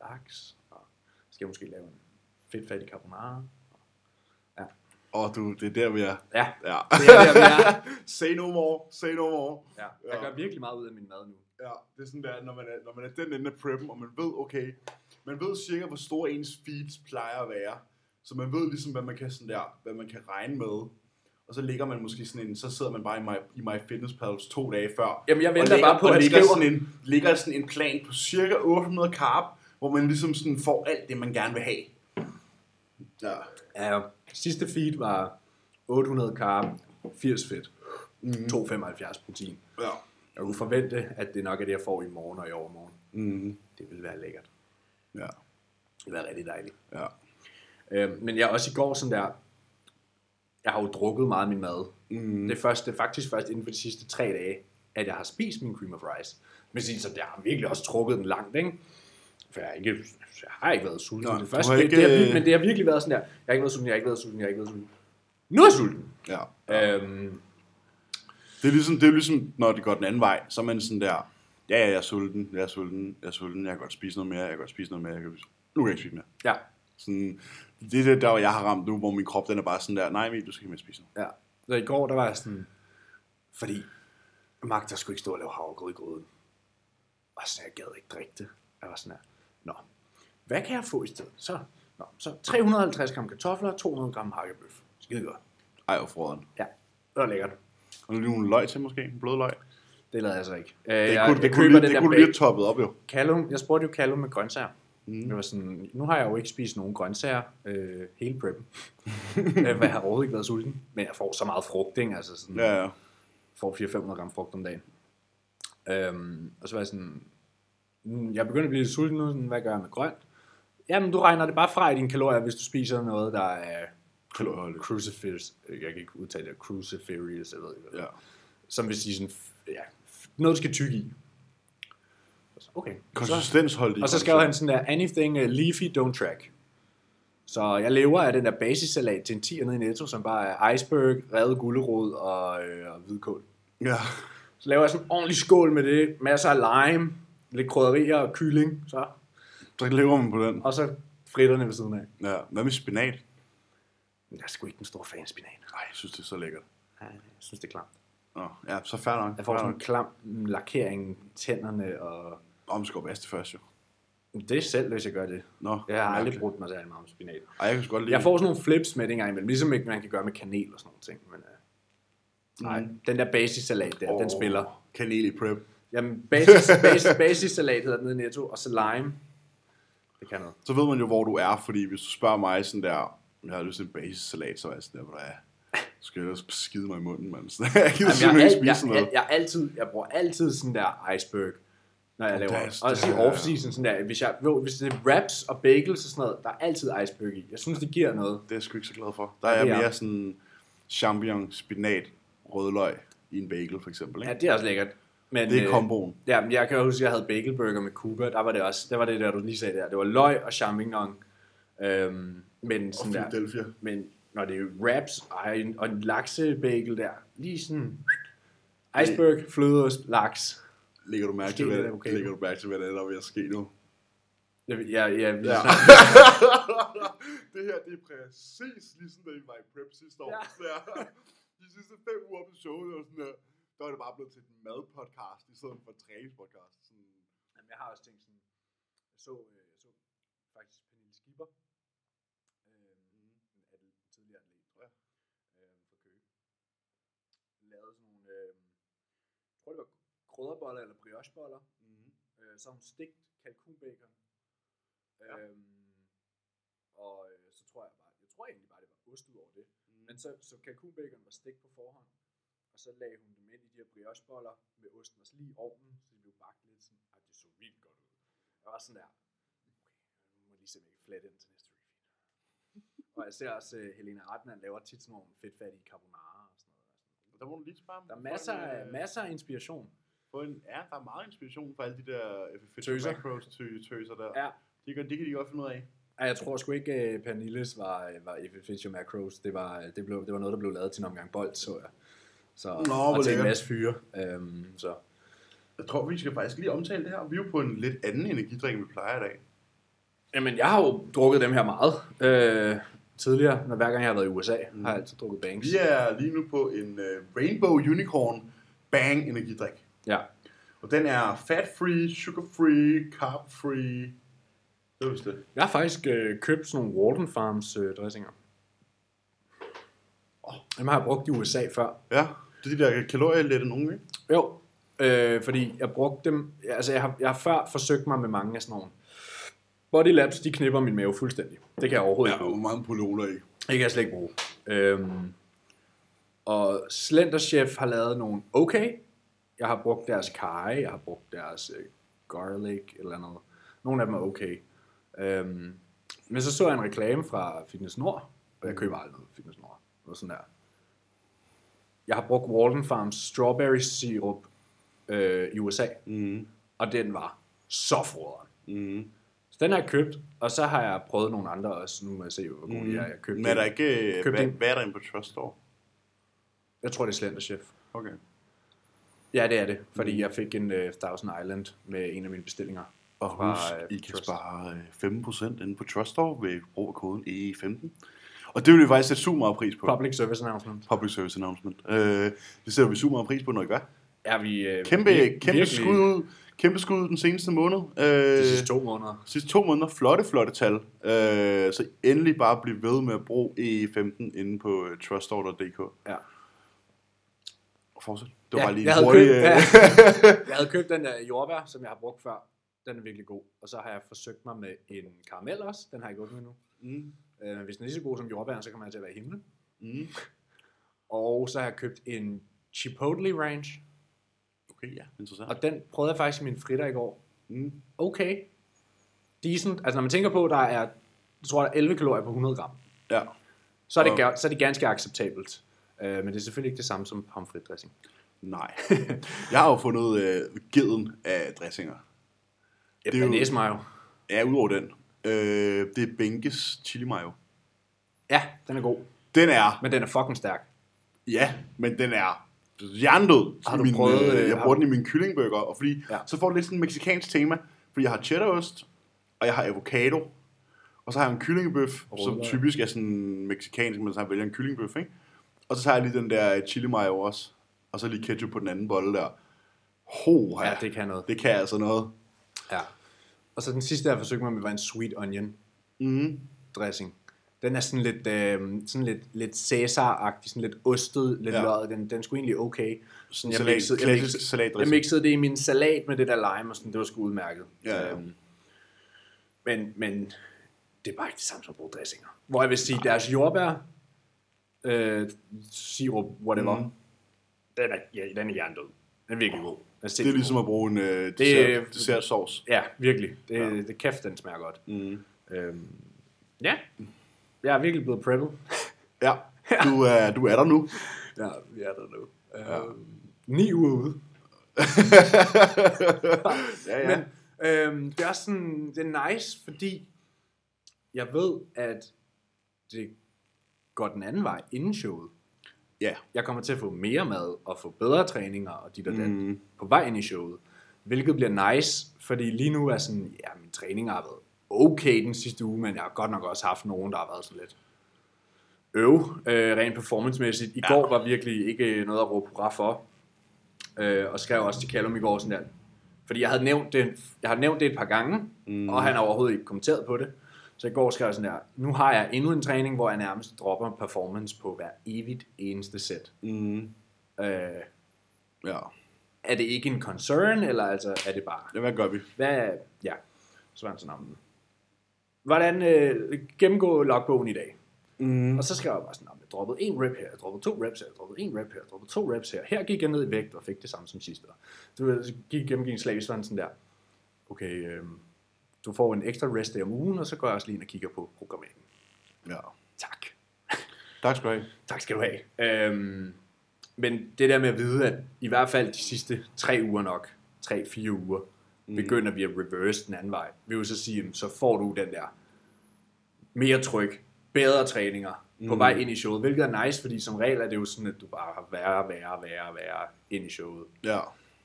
laks, og skal jeg måske lave en fedtfattig carbonara. Åh, du, det er der, vi er. Ja, Ja. det er der, vi er. say no more, say no more. Ja, jeg gør virkelig meget ud af min mad nu. Ja, det er sådan der, når man er, når man er den ende af preppen, og man ved, okay, man ved cirka, hvor store ens feeds plejer at være. Så man ved ligesom, hvad man kan, sådan der, hvad man kan regne med. Og så ligger man måske sådan en, så sidder man bare i My, i my Fitness Pals to dage før. Jamen, jeg og venter ligger, bare på, at ligger sådan, en, ligger sådan en plan på cirka 800 carb, hvor man ligesom sådan får alt det, man gerne vil have. Ja. Ja, sidste feed var 800 carb, 80 fedt, mm. 2,75 protein. Ja. Jeg kunne forvente, at det nok er det, jeg får i morgen og i overmorgen. Mm. Det vil være lækkert. Ja. Det vil være rigtig dejligt. Ja. Øh, men jeg også i går sådan der, jeg har jo drukket meget af min mad. Mm. Det, er først, det er faktisk først inden for de sidste tre dage, at jeg har spist min cream of rice. Men så jeg har virkelig også trukket den langt, ikke? For jeg har ikke, jeg har ikke været sulten. Nå, det første, har det, ikke, det, har, men det har virkelig været sådan der, jeg har ikke været sulten, jeg har ikke været sulten, jeg har ikke været sulten. Nu er jeg sulten. ja. Øhm, Det er, ligesom, det er ligesom, når det går den anden vej, så er man sådan der, ja, ja, jeg er sulten, jeg er sulten, jeg er sulten, jeg kan godt spise noget mere, jeg kan godt spise noget mere, jeg kan, nu kan jeg ikke spise mere. ja, Sådan, det er det, der, jeg har ramt nu, hvor min krop, den er bare sådan der, nej, Emil, du skal ikke mere spise noget. ja. Så i går, der var jeg sådan, fordi jeg magter sgu ikke stå og lave havregrød i gryden. Og så jeg gad ikke drikke det. Jeg var sådan her, nå, hvad kan jeg få i stedet? Så, nå, så 350 gram kartofler, 200 gram hakkebøf. Skide godt. Ej, hvor froderen. Ja, det var lækkert. Og lige nogle løg til måske, en blød løg. Det lavede jeg så ikke. Øh, Det jeg, kunne, det jeg kunne, lige, den det der kunne lige toppet op jo. Callum, jeg spurgte jo Callum med grøntsager. Mm. Det var sådan, nu har jeg jo ikke spist nogen grøntsager øh, hele preppen. øh, jeg har overhovedet ikke været sulten. Men jeg får så meget frugt, ikke? Altså sådan, Ja, ja. får 400-500 gram frugt om dagen. Øhm, og så var jeg sådan, "Mm, jeg begynder at blive lidt sulten nu, sådan, hvad gør jeg med grønt? Jamen, du regner det bare fra i dine kalorier, hvis du spiser noget, der er Kalorieholdigt. cruciferious, jeg kan ikke udtale det, cruciferious, jeg ved ikke hvad. Ja. Som vil sige sådan, ja, noget du skal tygge i. Okay. Så, Konsistensholdigt. og så skrev han sådan der, anything uh, leafy, don't track. Så jeg lever af den der basissalat til en 10 nede i Netto, som bare er iceberg, revet gulerod og, øh, og hvidkål. Ja. Så laver jeg sådan en ordentlig skål med det, masser af lime, lidt krydderier og kylling, så, Så lever man på den. og så fritterne ved siden af. Ja. Hvad med spinat? Jeg er sgu ikke den store fan af spinat. Nej, jeg synes, det er så lækkert. Jeg synes, det er klamt. Nå, ja, så fair nok. Jeg får sådan en klam lakering i tænderne, og Om skal vaske det først jo. det er selv, hvis jeg gør det. Nå, Jeg har aldrig brugt mig særlig meget om spinat. Ej, jeg kan godt lide Jeg får sådan nogle flips med det engang imellem, ligesom ikke man kan gøre med kanel og sådan nogle ting. Men, uh, nej, Mm. den der basissalat der, oh. den spiller. Kanel i prep. Jamen, basis, basis, basissalat hedder den nede i Netto, og så lime. Det kan noget. Så ved man jo, hvor du er, fordi hvis du spørger mig sådan der, jeg har lyst til en basissalat, så er jeg sådan der, hvor der er. Så skal jeg også skide mig i munden, mand. Så jeg gider Jamen, jeg, simpelthen jeg, ikke spise jeg, sådan jeg, noget. jeg, altid, jeg bruger altid sådan der iceberg, når jeg laver er- det. Også i det er- off-season, sådan der, hvis, jeg, jo, hvis det er wraps og bagels og sådan noget, der er altid iceberg i. Jeg synes, det giver noget. Det er jeg sgu ikke så glad for. Der er Ja, jeg er- mere sådan champignon, spinat, rødløg i en bagel, for eksempel. Ja, Ikke? det er også lækkert. Men, Det er øh, komboen. Ja, men jeg kan huske, at jeg havde bagelburger med Cuba. Der var det også, der var det der, du lige sagde der. Det var løg og champignon. Øhm, men Og sådan der, Philadelphia. men når det er wraps og en, og en laksebagel der, lige sådan iceberg, flødeost, laks. Lægger du mærke til, hvad, okay. lægger du mærke til, hvad det er, der er ved at ske nu? Ja, ja, ja, vi Ja. det her, det er præcis ligesom da vi var i prep sidste år. Ja. Ja. De sidste fem uger på showet, og sådan der, der var det bare blevet til et madpodcast, i stedet for et træningspodcast. Sådan, Jamen, jeg har også tænkt sådan, jeg så, øh, jeg så faktisk Pernille Skipper, øh, en atlet, tidligere atlet, tror jeg, øh, fra Køge, lavede sådan nogle, øh, jeg tror det var krydderboller eller briocheboller, mm. øh, så har hun stegt kalkunbacon, Ja. øhm, og øh, så tror jeg bare, jeg tror egentlig bare, det var ost ud over det, Mm. men så, så kalkunbacon var stegt på forhånd, og så lagde hun dem ind i de her briocheboller med osten, og så lige i ovnen, så de blev bagt lidt sådan, ej, det så vildt godt ud. Jeg var sådan der, okay, nu må jeg lige se, om jeg kan flette ind til næste repeat. og jeg ser også, uh, Helena Ratman laver tit sådan nogle fedtfattige carbonara og sådan noget. Der må du lige spare Der er masser af, masser af inspiration. Få en, ja, der er meget inspiration for alle de der FFF Tøser. macros tø- tøser der. Ja. De kan, de kan de godt finde ud af. Ej, jeg tror sgu ikke, uh, Pernilles var, var It Fits Your Macros. Det var, det, blev, det var noget, der blev lavet til en omgang bold, så jeg. Så, Nå, og til en masse fyre. Um, så. Jeg tror, vi skal faktisk lige omtale det her. Vi er jo på en lidt anden energidrik, end vi plejer i dag. Jamen, jeg har jo drukket dem her meget. Øh, tidligere, når hver gang jeg har været i USA, mm. har jeg altid drukket Banks. Vi er lige nu på en uh, Rainbow Unicorn Bang energidrik. Ja. Og den er fat-free, sugar-free, carb-free. Det er det. Jeg har faktisk øh, købt sådan nogle Walden Farms øh, dressinger. Åh. Dem har jeg brugt i USA før. Ja, det er de der kalorielette nogen, ikke? Jo, øh, fordi jeg brugte dem, ja, altså jeg har, jeg har før forsøgt mig med mange af sådan nogle. Body Labs, de knipper min mave fuldstændig. Det kan jeg overhovedet Ja, ikke bruge. mange polyoler i. Det kan jeg slet ikke bruge. Øhm, Og Slender Chef har lavet nogle okay. Jeg har brugt deres kaj, jeg har brugt deres øh, garlic eller noget. Nogle af dem er okay. Øhm, men så så jeg en reklame fra Fitness Nord, og jeg køber aldrig noget Fitness Nord. Noget sådan der. Jeg har brugt Walden Farms strawberry syrup øh, i USA, Mm. og den var så froderen. Mm. Så den har jeg købt, og så har jeg prøvet nogle andre også. Nu må jeg se, hvor gode de er. Jeg, købte Men er der ikke... Købte Hvad, en- hvad er der inde på Trust Store? jeg tror, det er Slender Chef. Okay. Ja, det er det, fordi jeg fik en uh, Thousand Island med en af mine bestillinger. Og husk, øh, I kan Trust. spare øh, 15% inde på Trust Store ved brug af koden E15. Og det vil vi faktisk sætte super meget pris på. Public Service Announcement. Public Service Announcement. Øh, det sætter vi super meget pris på, når I gør. Er vi uh, Kæmpe, vir- kæmpe virkelig skud ud. Kæmpe skud ud den seneste måned. Øh, de sidste to måneder. sidste to måneder. Flotte, flotte tal. Øh, så endelig bare blive ved med at bruge E15 inde på øh, truststore.dk. Ja. Fortsæt. Det var Ja, bare lige jeg havde, hurtig... købt, øh, ja, jeg havde købt den der jordbær, som jeg har brugt før. Den er virkelig god. Og så har jeg forsøgt mig med en karamel også. Den har jeg ikke åbnet endnu. mm, Øh, hvis den er lige så god som jordbæren, så kommer jeg til at være i himlen. mm. Og så har jeg købt en Chipotle Ranch. Okay, ja. Interessant. Og den prøvede jeg faktisk i min fritter i går. Mm. Okay. Decent. Altså når man tænker på, der er, jeg tror, der er 11 kalorier på 100 gram. Ja. Så er det, Og- så er det ganske acceptabelt. Øh, men det er selvfølgelig ikke det samme som pomfritdressing. Nej. Jeg har jo fundet øh, geden af dressinger. Ja, Det er jo- mayo. Ja, udover den. Øh, det er Benkes chili mayo. Ja, den er god. Den er, Men den er fucking stærk. ja, men den er jerndød. Har du min, prøvet, øh, øh, jeg har bruger den i min kyllingburger, og fordi, Ja. så får det lidt sådan en meksikansk tema, fordi jeg har cheddarost, og jeg har avocado, og så har jeg en kyllingebøf, som typisk er sådan meksikansk, men så har jeg vælger en kyllingebøf, ikke? Og så tager jeg lige den der chili mayo også, og så lige ketchup på den anden bolle der. Ho, Ja, det kan noget. det kan altså noget. Ja. Og så den sidste, jeg forsøgte mig med, var en sweet onion Mm. dressing. Den er sådan lidt, øh, sådan lidt, lidt Cæsar-agtig, sådan lidt ostet, lidt ja. Løjet. Den, den sgu egentlig okay. Sådan jeg salat, mixede- jeg mixede- Jeg mixede det i min salat med det der lime, og sådan, det var sgu udmærket. Ja, ja. Øhm, men, men det er bare ikke det samme som at bruge dressinger. Hvor jeg vil sige, deres jordbær, øh, sirup, whatever, mm. den er, ja, den er jerndød. Den er virkelig god. Den er, Det er ligesom god. at bruge en øh, Det- dessert, dessertsauce. Ja, virkelig. Det, Ja. ja. det kæft, den smager godt. Mm. Øhm, ja, jeg er virkelig blevet preppet. Ja, du er, du er der nu. ja, vi er der nu. Øhm, ni uger ude. ja, ja. Men øhm, det er også sådan, det er nice, fordi jeg ved, at det går den anden vej inden showet. ja. Jeg kommer til at få mere mad og få bedre træninger og dit og dat Mm. på vej ind i showet. Hvilket bliver nice, fordi lige nu er sådan, ja, min træning har været okay den sidste uge, men jeg har godt nok også haft nogen, der har været sådan lidt øv, øh, rent performancemæssigt. I Ja. går var virkelig ikke noget at råbe hurra for. Øh, og skrev også til Callum i går sådan der, fordi jeg havde nævnt det, jeg har nævnt det et par gange, mm. og han har overhovedet ikke kommenteret på det. Så i går skrev jeg sådan der, nu har jeg endnu en træning, hvor jeg nærmest dropper performance på hver evigt eneste sæt. Mm. Øh, Ja. er det ikke en concern, eller altså er det bare... ja, hvad gør vi? Hvad, ja, så var han sådan om Hvordan øh, gennemgå logbogen i dag? Mm. Og så skrev jeg bare sådan, "Nå, jeg droppede en rep her, jeg droppede to reps her, jeg droppede en rep her, jeg droppede to reps her. Her gik jeg ned i vægt og fik det samme som sidste. Så gik igennem en slag, så sådan der, okay, øh, du får en ekstra rest day om ugen, og så går jeg også lige ind og kigger på programmeringen. Ja. Tak. Tak skal du have. Tak skal du have. Øhm, men det der med at vide, at i hvert fald de sidste tre uger nok, tre-fire uger, mm. begynder vi at reverse den anden vej. Vi vil så sige, så får du den der mere tryk, bedre træninger mm. på vej ind i showet, hvilket er nice, fordi som regel er det jo sådan, at du bare har værre, værre, værre, værre ind i showet. Ja.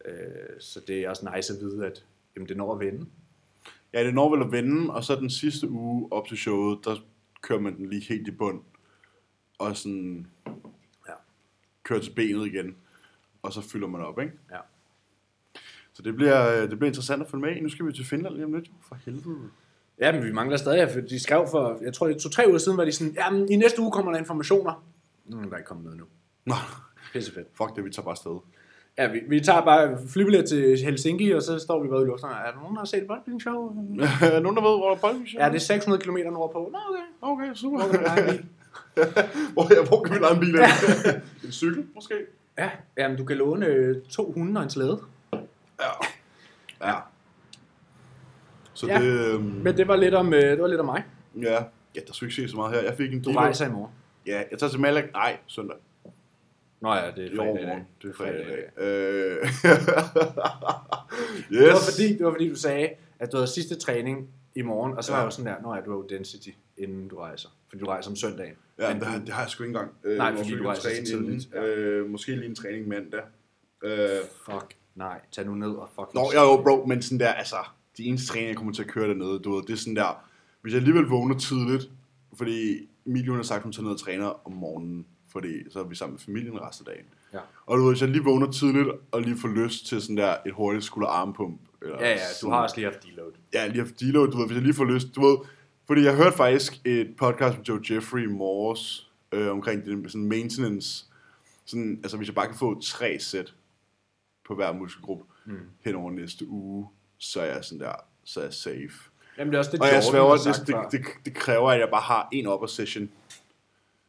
Øh, så det er også nice at vide, at jamen, det når at vende. Ja, det når vel at vende, og så den sidste uge op til showet, der kører man den lige helt i bund. Og sådan Ja. kører til benet igen. Og så fylder man op, ikke? Ja. Så det bliver, det bliver interessant at følge med i. Nu skal vi til Finland lige om lidt. For helvede. Ja, men vi mangler stadig, for de skrev for, jeg tror det er to-tre uger siden, var de sådan, jamen i næste uge kommer der informationer. Nu er der ikke kommet noget nu. Nå, Pisse fedt. fuck det, vi tager bare afsted. Ja, vi, vi tager bare flybillet til Helsinki, og så står vi bare i lufthavnen. Er der nogen, der har set et boldbildingsshow? Er nogen, der ved, hvor der er boldvision? Ja, det er 600 km nordpå. Nå, okay. Okay, super. Hvor kan hvor, hvor kan vi lege en bil? Ja. en cykel, måske? Ja, jamen, du kan låne øh, to hunde og en slæde. Ja. Ja. Så Ja. det, øhm, Men det var lidt om, øh, det var lidt om mig. ja, ja, der skulle ikke se så meget her. Jeg fik en Du rejser i morgen. Ja, jeg tager til Malaga. Nej, søndag. Nå ja, det er I fredag i dag. Det er fredag i dag. Øh, yes. Det var, fordi, det var fordi, du sagde, at du havde sidste træning i morgen, og så var Ja. jeg jo sådan der, nå ja, du har jo density, inden du rejser. Fordi du rejser om søndagen. Ja, Men det, har, det har jeg sgu ikke engang. Øh, Nej, måske fordi du rejser så træne tidligt. inden. Øh, måske lige en træning mandag. Øh, Fuck, nej, tag nu ned og fucking... Nå, jo, jo, bro, men sådan der, altså, de eneste træninger, jeg kommer til at køre dernede, du ved, det er sådan der, hvis jeg alligevel vågner tidligt, fordi Emilie har sagt, hun tager ned og træner om morgenen, fordi så er vi sammen med familien resten af dagen. Ja. Og du ved, hvis jeg lige vågner tidligt, og lige får lyst til sådan der et hurtigt skulder armpump, eller Ja, ja, du sådan, har også lige haft deload. Ja, lige haft deload, du ved, hvis jeg lige får lyst, du ved, fordi jeg hørte faktisk et podcast med Joe Jeffrey i morges, øh, omkring det med sådan maintenance, sådan, altså hvis jeg bare kan få tre sæt på hver muskelgruppe mm. hen over næste uge, så er jeg sådan der, så er jeg safe. Jamen, det er også det, Og jeg sværger, det, det, det, det, kræver, at jeg bare har en upper session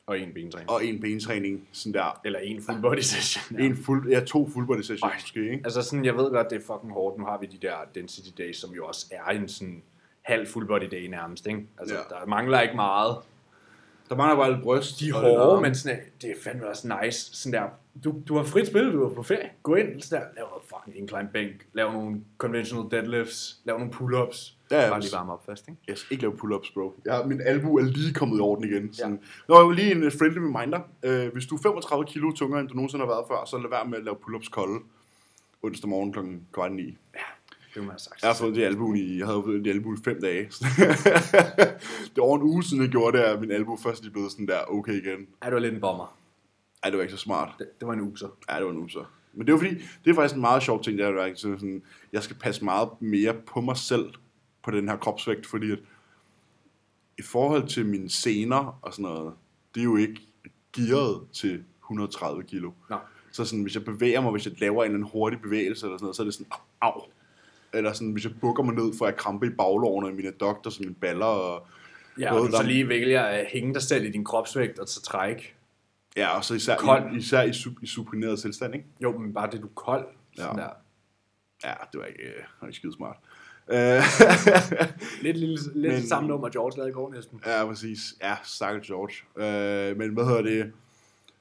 Og en bentræning. og en bentræning, sådan der. Eller en full body session. Ja. En fuld, ja, to full body sessions Ej. måske, ikke? Altså sådan, jeg ved godt, det er fucking hårdt. Nu har vi de der density days, som jo også er en sådan halv full body day nærmest, ikke? Altså, Ja. der mangler ikke meget. Der mangler bare lidt bryst. De er hårde, men sådan, det er fandme også nice. Sådan der, du, du har frit spil, du er på ferie. Gå ind, sådan der, lav noget fucking incline bænk, lav nogle conventional deadlifts, lav nogle pull-ups. Ja, ja, Bare lige varme op først, ikke? Jeg skal ikke lave pull-ups, bro. Jeg, min albu er lige kommet i orden igen. Sådan. Ja. Nå, lige en øh, friendly reminder. Uh, hvis du er 35 kilo tungere, end du nogensinde har været før, så lad være med at lave pull-ups kolde onsdag morgen kl. kvart ni. Det må man have sagt. Jeg har fået det albuen i, jeg havde fået det albuen i fem dage. det er over en uge siden, jeg gjorde det, at min albu først lige blevet sådan der okay igen. Ja, det var lidt en bomber. Ej, det var ikke så smart. Det, det var en uge så. Ja, det var nu så. Men det er jo fordi, det er faktisk en meget sjov ting, det er, at sådan, jeg skal passe meget mere på mig selv på den her kropsvægt, fordi at i forhold til mine sener og sådan noget, det er jo ikke gearet til 130 kilo. Nå. Så sådan, hvis jeg bevæger mig, hvis jeg laver en hurtig bevægelse eller sådan noget, så er det sådan, au. Eller sådan, hvis jeg bukker mig ned, får jeg krampe i baglårene af mine doktor, som mine baller og Ja, og du så lige vælger at hænge dig selv i din kropsvægt og så trække. Ja, og så især, Kold. i, især i, sub, i supineret tilstand, ikke? Jo, men bare det, du er kold. Sådan Ja. der. Ja, det var ikke, øh, ikke skide smart. Øh, Lidt, lille, lidt Men- samme nummer, George lavede i går næsten. Ja, præcis. Ja, stakkels George. Øh, men hvad hedder det?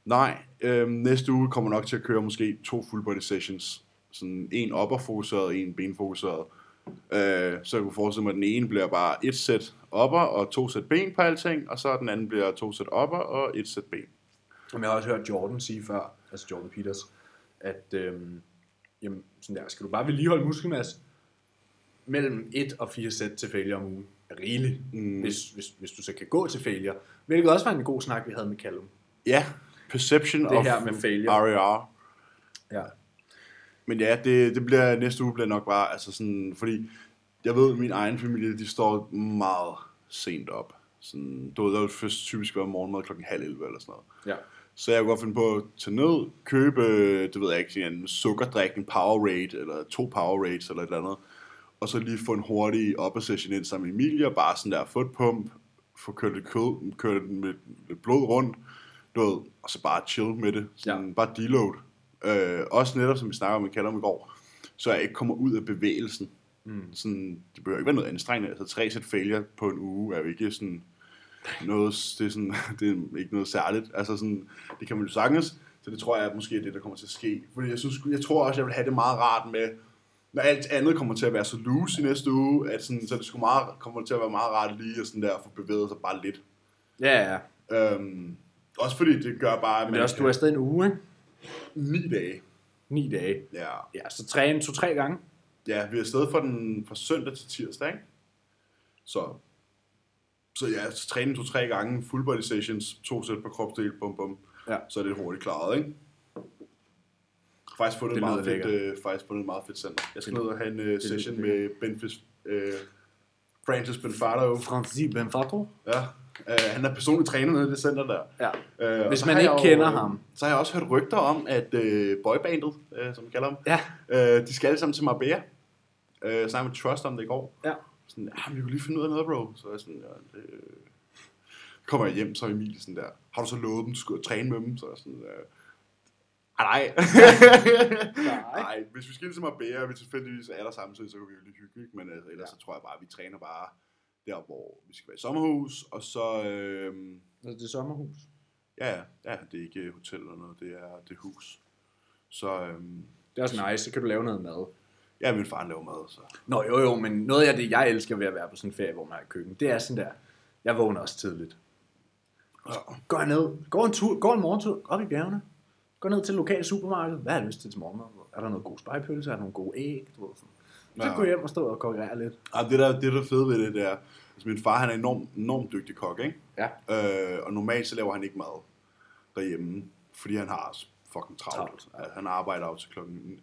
Nej, øh, næste uge kommer nok til at køre måske to full body sessions. Sådan en upper-fokuseret og en benfokuseret. Øh, så jeg kunne forestille mig, at den ene bliver bare et sæt upper og to sæt ben på alting, og så den anden bliver to sæt upper og et sæt ben. Som jeg har også hørt Jordan sige før, altså Jordan Peters, at øhm, jamen, sådan der, skal du bare vedligeholde muskelmasse mellem 1 og 4 sæt til failure om ugen. Er rigeligt, mm. hvis, hvis, hvis du så kan gå til failure. Hvilket også var en god snak, vi havde med Callum. Ja, perception Det of her med failure. RER. Ja. Men ja, det, det bliver næste uge bliver nok bare, altså sådan, fordi jeg ved, at min egen familie, de står meget sent op. Sådan, du ved, der vil først typisk være morgenmad klokken halv 11 eller sådan noget. ja. Så jeg kunne godt finde på at tage ned, købe, det ved jeg ikke, en sukkerdrik, en Powerade, eller to Powerades, eller et eller andet. Og så lige få en hurtig upper session ind sammen med Emilie, og bare sådan der, få et pump, få kørt lidt kød, kørt med lidt blod rundt, du ved, og så bare chill med det. Sådan, Ja. Bare deload. Øh, også netop, som vi snakker om i Kalder i går, så jeg ikke kommer ud af bevægelsen. Mm. Sådan, det behøver ikke være noget anstrengende. Altså tre sæt failure på en uge er jo ikke sådan noget, det er, sådan, det er ikke noget særligt. Altså sådan, det kan man jo sagtens, så det tror jeg måske er det, der kommer til at ske. Fordi jeg, synes, jeg tror også, jeg vil have det meget rart med, når alt andet kommer til at være så loose i næste uge, at sådan, så det skulle meget, kommer til at være meget rart lige at sådan der få bevæget sig bare lidt. Ja, ja. Øhm, også fordi det gør bare, Men det er også, du er afsted en uge, ikke? ni dage. 9 dage. Ja. Ja, så træne to-tre gange. ja, vi er afsted fra, den, fra søndag til tirsdag, ikke? Så, så ja, så træne to-tre gange, full body sessions, to sæt per kropsdel, bum bum. Ja. Så er det hurtigt klaret, ikke? Faktisk fundet Det et meget fedt, øh, faktisk fundet et meget fedt center. Jeg skal ned og have en øh, session lyder med Benfis, øh, Francis Benfardo. Francis Benfato. Ja, øh, han er personlig træner nede i det center der. Ja. Øh, og Hvis man ikke kender øh, ham. Så har jeg også hørt rygter om, at øh, boybandet, øh, som vi kalder dem, Ja. øh, de skal alle sammen til Marbella. Jeg snakkede med Trust om det i går. Ja. Sådan, ja, vi kunne lige finde ud af noget, bro. Så er jeg sådan, ja, det, kommer jeg hjem, så er Emil sådan der, har du så lovet dem, du skulle træne med dem? Så er jeg sådan, øh, "Ah, nej. nej, hvis vi skal ind til Marbella, og vi tilfældigvis er der samtidig, så kan vi jo lige hygge, ikke? Men altså, ellers Ja. så tror jeg bare, at vi træner bare der, hvor vi skal være i sommerhus, og så, øh, Altså, det er sommerhus. ja, ja, ja, det er ikke hotel eller noget, det er, det er hus. Så, øh, Det er også nice, så kan du lave noget mad. ja, min far laver mad, så. Nå jo jo, men noget af det, jeg elsker ved at være på sådan en ferie, hvor man har køkken, det er sådan der, jeg vågner også tidligt. Ja. Går jeg ned, går en, tur, går en morgentur op i bjergene, går ned til det lokale supermarked, hvad har jeg lyst til til morgenmad? Er der noget god spejpølse, er der nogle gode æg? Du ved, sådan. Så Ja. går jeg hjem og står og konkurrerer lidt. Ja, det der, det der fede ved det, det er, altså min far han er enormt, enormt dygtig kok, ikke? Ja. Øh, og normalt så laver han ikke mad derhjemme, fordi han har fucking travlt. Travlt, Ja, han arbejder op til klokken...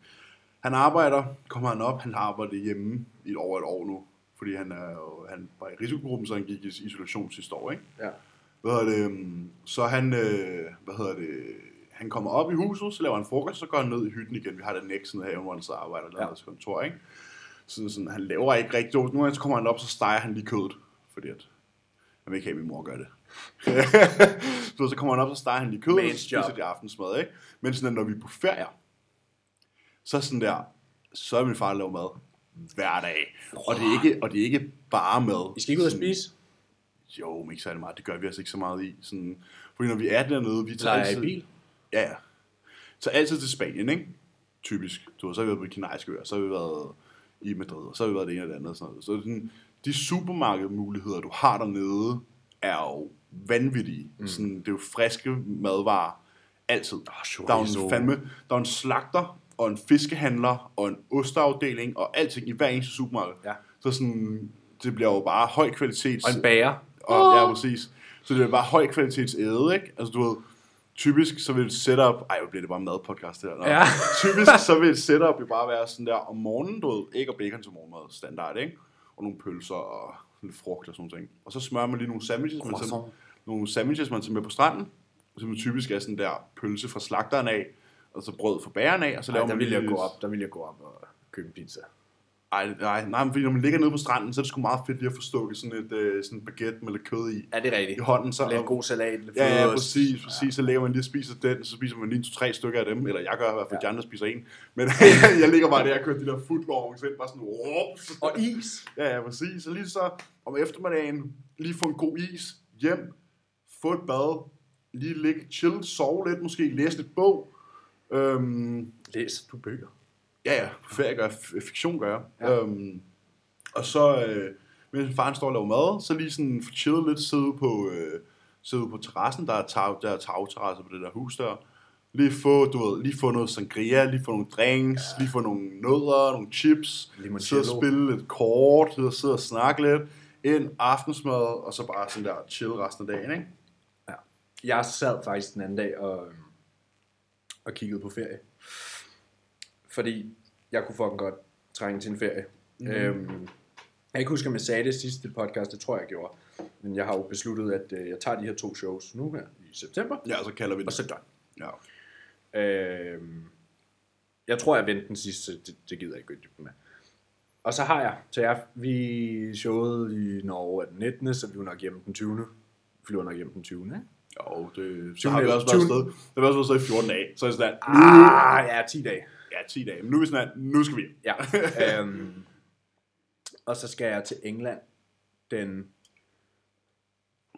Han arbejder, kommer han op, han har arbejdet hjemme i et over et år nu, fordi han, er, han var i risikogruppen, så han gik i isolation sidste år, ikke? Ja. Hvad hedder det? øhm, Så han, øh, hvad hedder det, han kommer op i huset, så laver han frokost, så går han ned i hytten igen. Vi har den i haven, hvor han så arbejder der Ja. ja. kontor, ikke? Så sådan, han laver ikke rigtig, nogle gange så kommer han op, så steger han lige kødet, fordi at, jeg vil ikke have, at min mor gør det. så, så kommer han op, så steger han lige kødet, og så spiser de aftensmad, ikke? Men sådan, når vi er på ferie, så sådan der, så er min far laver mad hver dag. Og det er ikke, og det er ikke bare mad. I skal ikke ud og spise? jo, men ikke særlig meget. Det gør vi altså ikke så meget i. Sådan, fordi når vi er dernede, vi tager Leger I altid... bil? Ja, ja. Så altid til Spanien, ikke? Typisk. Du så har vi været på de kinesiske øer, så har vi været i Madrid, og så har vi været det ene og det andet. Og sådan noget. Så sådan, de supermarkedmuligheder, du har dernede, er jo vanvittige. Mm. Sådan, det er jo friske madvarer. Altid. Oh, Der er en, fandme, der er en slagter, og en fiskehandler, og en osteafdeling, og alting i hver eneste supermarked. Ja. Så sådan, det bliver jo bare høj kvalitet. Og en bager. Og, ja, præcis. Så det er bare høj kvalitets æde, ikke? Altså, du ved, typisk så vil et setup... Ej, hvor bliver det bare en madpodcast. Nå. Ja. typisk så vil et setup jo bare være sådan der om morgenen, du ved, æg og bacon til morgenmad, standard, ikke? Og nogle pølser og lidt frugt og sådan noget. Og så smører man lige nogle sandwiches, man tager, nogle sandwiches, man tager med på stranden, som typisk er sådan der pølse fra slagteren af, og så brød fra bageren af, og så Ej, laver der man vil jeg lige gå lidt- op, der vil jeg gå op og købe en pizza. Ej, nej, nej, men fordi når man ligger nede på stranden, så er det sgu meget fedt lige at få stukket sådan et øh, sådan en baguette med lidt kød i, Ja, det er rigtigt. i hånden. Så, Lidt god salat, lidt Ja, ja, præcis, præcis. Så lægger man lige og spiser den, så spiser man lige to-tre stykker af dem, eller jeg gør i hvert fald, Ja. ja. de andre spiser en. Men jeg ligger bare der og kører de der footlongs ind, bare sådan, Whoops. Og is. Ja, ja, præcis. Så lige så om eftermiddagen, lige få en god is, hjem, få et bad, lige ligge, chill, sove lidt måske, læse lidt bog. Øhm, Læser du bøger? Ja, ja. På ferie gør jeg, fiktion gør jeg. Ja. Øhm, og så, øh, mens faren står og laver mad, så lige sådan få chillet lidt, sidde på, øh, sidde på terrassen, der er, tag, der er tagterrasse på det der hus der. Lige få, du ved, lige få noget sangria, lige få nogle drinks, ja. lige få nogle nødder, nogle chips, sidde og spille lidt kort, sidde og, sidde og snakke lidt, ind, aftensmad, og så bare sådan der chill resten af dagen, ikke? Ja. Jeg sad faktisk den anden dag og, og kiggede på ferie. Fordi jeg kunne fucking godt trænge til en ferie. Mm. Øhm, jeg kan ikke huske, om jeg sagde det sidste podcast, det tror jeg, jeg gjorde. Men jeg har jo besluttet, at øh, jeg tager de her to shows nu her i september, Ja, så kalder vi det. og så done. Ja. Øhm, jeg tror, jeg venter den sidste, det, det gider jeg ikke gå med. Og så har jeg, så jeg, vi showede i Norge den 19. så vi var nok hjemme den 20. Vi flyver nok hjem den 20. Ikke? Jo, det, så har vi også været afsted. Det har vi også været afsted i 14 dage. Så er det sådan, Ah, ja, 10 dage. Ja, 10 dage. Men nu er vi sådan, nu skal vi hjem. Ja. øhm, og så skal jeg til England den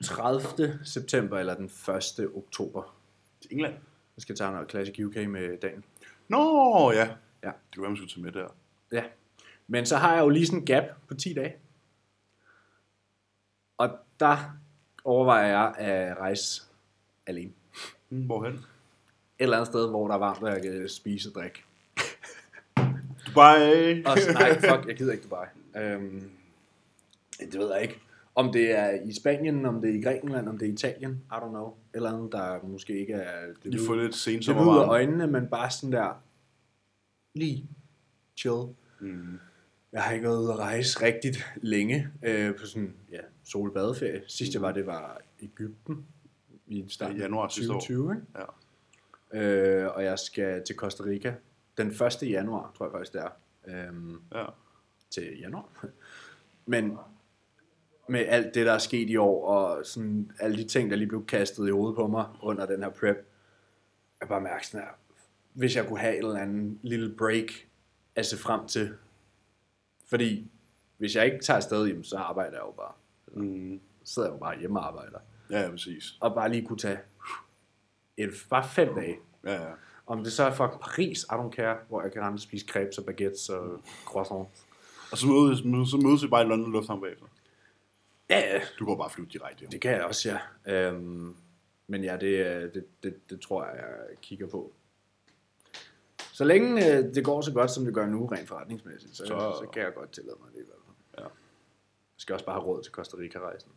30. september eller den 1. oktober. Til England. Jeg skal tage noget Classic UK med dagen. Nå, ja. Ja. Det kunne være, man skulle tage med der. Ja. Men så har jeg jo lige sådan en gap på 10 dage. Og der overvejer jeg at rejse alene. Hmm, hvorhen? Et eller andet sted, hvor der er varmt, og jeg kan spise og drikke. Dubai. Og så, nej, fuck, jeg gider ikke Dubai. Øhm, det ved jeg ikke. Om det er i Spanien, om det er i Grækenland, om det er i Italien, I don't know. Eller andet, der måske ikke er... Det Lige få lidt det sent er ud af øjnene, men bare sådan der... Lige chill. Mm. Jeg har ikke været ude at rejse rigtigt længe øh, på sådan ja, solbadeferie. Sidst jeg var, det var Ægypten i starten I januar sidste år. 2020, ikke? Ja. Øh, og jeg skal til Costa Rica den 1. januar, tror jeg faktisk det er. Øhm, Ja. til januar. Men med alt det, der er sket i år, og sådan alle de ting, der lige blev kastet i hovedet på mig under den her prep, jeg bare mærke sådan her, hvis jeg kunne have et eller andet lille break at se frem til. Fordi hvis jeg ikke tager afsted, jamen, så arbejder jeg jo bare. Mm. Så sidder jeg jo bare hjemme og arbejder. Ja, ja, præcis. Og bare lige kunne tage et, bare fem dage. Ja, ja. Om det så er fucking Paris, I don't care, hvor jeg kan rende og spise crepes og baguettes og croissants. Og så mødes, så mødes vi bare i London Lufthavn bagefter. Ja, ja, Du går bare flyve direkte hjem. det kan jeg også, ja. Øhm, men ja, det, øh, det, det, det tror jeg, jeg kigger på. Så længe øh, det går så godt, som det gør nu, rent forretningsmæssigt, så, så... Så- så kan jeg godt tillade mig det i hvert fald. Ja. Jeg skal også bare have råd til Costa Rica-rejsen.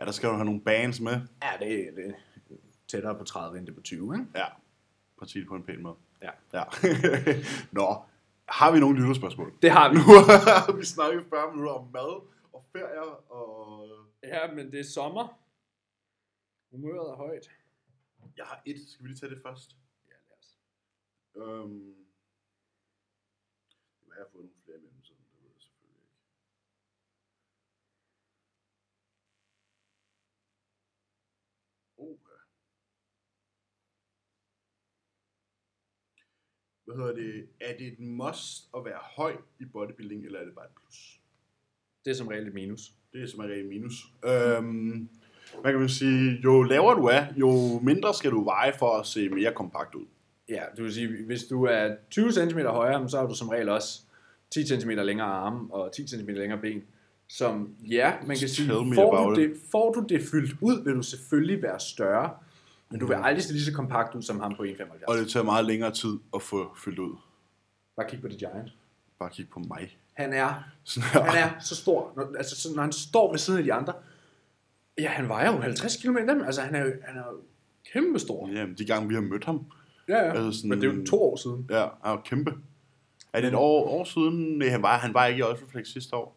Ja, der skal du have nogle bands med. Ja, det, det er tættere på 30 end det på 20, ikke? Ja. At sige det på en pæn måde. Ja. Ja. Nå, har vi nogle lytterspørgsmål? Det har vi. Nu har vi snakket 40 minutter om mad og ferier og... Ja, men det er sommer. Humøret er højt. Jeg har et. Skal vi lige tage det først? Ja, lad os. Øhm... Jeg har fået nogle flere i mellemtiden, det ved jeg selvfølgelig ikke. Oha. Hvad hedder det? Er det et must at være høj i bodybuilding, eller er det bare et plus? Det er som regel et minus. Det er som regel minus. Øhm, hvad kan man sige? Jo lavere du er, jo mindre skal du veje for at se mere kompakt ud. Ja, du vil sige, hvis du er 20 cm højere, så har du som regel også 10 cm længere arme og 10 cm længere ben. Som, ja, man kan sige, får du, det, får du det fyldt ud, vil du selvfølgelig være større, men du vil aldrig se lige så kompakt ud som ham på 1,75. Og det tager meget længere tid at få fyldt ud. Bare kig på The Giant. Bare kig på mig. Han er, han er så stor, når, altså så, når han står ved siden af de andre, ja, han vejer jo 50 km dem, altså han er jo, han er kæmpe stor. Jamen, de gange vi har mødt ham. Ja, ja. Altså sådan- men det er jo to år siden. Ja, han er jo kæmpe. Er det et år, år siden? Nej, han var, han var ikke i Ultraflex sidste år.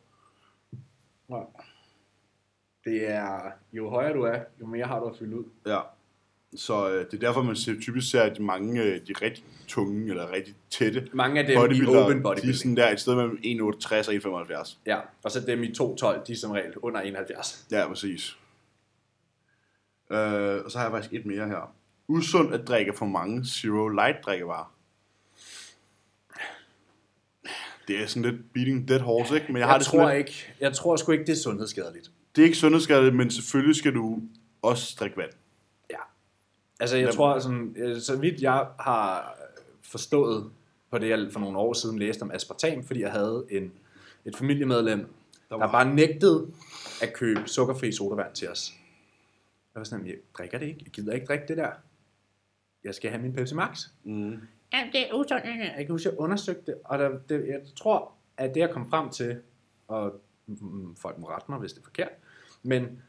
Ja. Det er, jo højere du er, jo mere har du at fylde ud. Ja. Så øh, det er derfor, man ser, typisk ser, at de mange, øh, de rigtig tunge, eller rigtig tætte Mange af dem i open de er bodybuilding. sådan der et sted mellem 1,68 og 1,75. Ja, og så dem i 212, de er som regel under 71. Ja, præcis. Øh, og så har jeg faktisk et mere her. Usundt at drikke for mange zero light drikkevarer. Det er sådan lidt beating dead horse, ikke? Men jeg, Jeg, har det tror lidt, ikke, jeg tror sgu ikke, det er sundhedsskadeligt. det er ikke sundhedsskadeligt, men selvfølgelig skal du også drikke vand. Altså, jeg Jamen. tror, sådan, øh, så vidt jeg har forstået på det, jeg for nogle år siden læste om aspartam, fordi jeg havde en, et familiemedlem, der, var- der bare nægtede at købe sukkerfri sodavand til os. Jeg var sådan, jeg drikker det ikke. Jeg gider ikke drikke det der. Jeg skal have min Pepsi Max. Mm. Ja, det er usundt. Jeg kan huske, at jeg undersøgte det, og der, det, jeg tror, at det jeg kom frem til, og mm, folk må rette mig, hvis det er forkert, men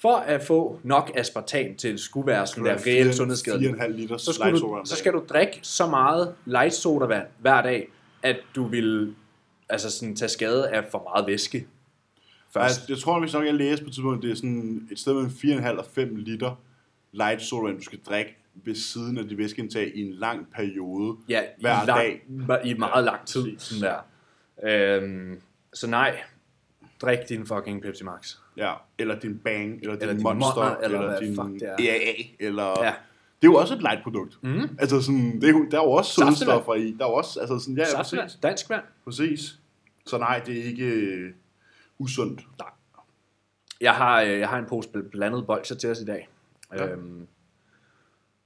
for at få nok aspartam til, at skulle være sådan der reelt sundhedsskadeligt, 4,5 liter så, skulle du, så skal du drikke så meget light sodavand hver dag, at du vil altså sådan, tage skade af for meget væske. Først. Altså, jeg tror, hvis nok jeg læste på et tidspunkt, det er sådan et sted mellem 4,5 og 5 liter light sodavand, du skal drikke ved siden af dit væskeindtag i en lang periode. ja, hver i, dag. lang, i meget lang tid. Sådan der. Øhm, så nej, drik din fucking Pepsi Max. Ja, eller din Bang, eller din Eller din Monster, Monster, eller eller, din fuck det er. EAA, eller... Ja. Det er jo også et light produkt. Mm. Altså sådan, det er, jo- der er jo også Saftevand. sødestoffer i. Der er jo også, altså sådan, ja, Saftevand, præcis. dansk vand. Præcis. Så nej, det er ikke øh, usundt. Nej. Jeg har, øh, jeg har en pose bl- blandet bolcher til os i dag. Ja. Øhm,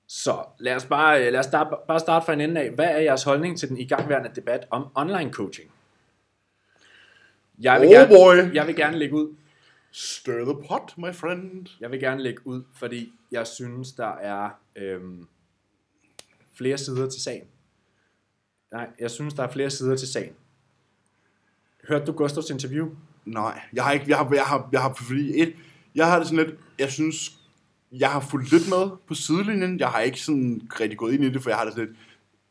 så lad os, bare, øh, lad os starte, bare starte fra en ende af. Hvad er jeres holdning til den igangværende debat om online coaching? Jeg vil, Oh gerne, boy. jeg vil gerne lægge ud. Stir the pot, my friend. Jeg vil gerne lægge ud, fordi jeg synes, der er øhm, flere sider til sagen. Nej, jeg synes, der er flere sider til sagen. Hørte du Gustavs interview? Nej, jeg har ikke, jeg har, jeg har, jeg har, fordi et, jeg har det sådan lidt, jeg synes, jeg har fulgt lidt med på sidelinjen, jeg har ikke sådan rigtig gået ind i det, for jeg har det sådan lidt,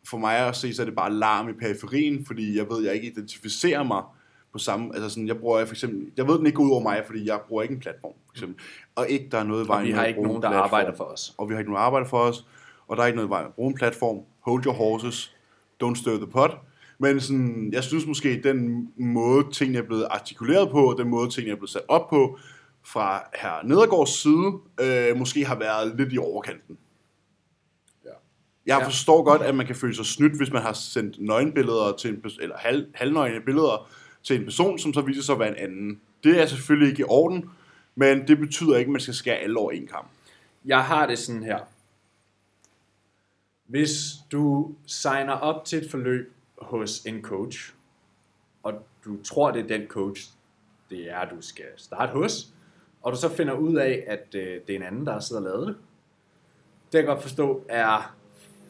for mig at se, så er det bare larm i periferien, fordi jeg ved, jeg ikke identificerer mig på samme, altså sådan, jeg bruger for eksempel, jeg ved, den ikke ud over mig, fordi jeg bruger ikke en platform, for eksempel, og ikke der er noget i Og vi har ikke nogen, en der platform. arbejder for os. og vi har ikke nogen arbejde for os, og der er ikke noget med at bruge en platform. Hold your horses, don't stir the pot. Men sådan, jeg synes måske, den måde tingene er blevet artikuleret på, den måde tingene er blevet sat op på, fra her Nedergaards side, øh, måske har været lidt i overkanten. Ja. Jeg Ja. forstår godt, at man kan føle sig snydt, hvis man har sendt nøgenbilleder til en eller halv, halvnøgne billeder til en person, som så viser sig at være en anden. Det er selvfølgelig ikke i orden, men det betyder ikke, at man skal skære alle over en kamp. Jeg har det sådan her. Hvis du signer op til et forløb hos en coach, og du tror, det er den coach, det er, du skal starte hos, og du så finder ud af, at øh, det er en anden, der har siddet og lavet det, det jeg godt forstå er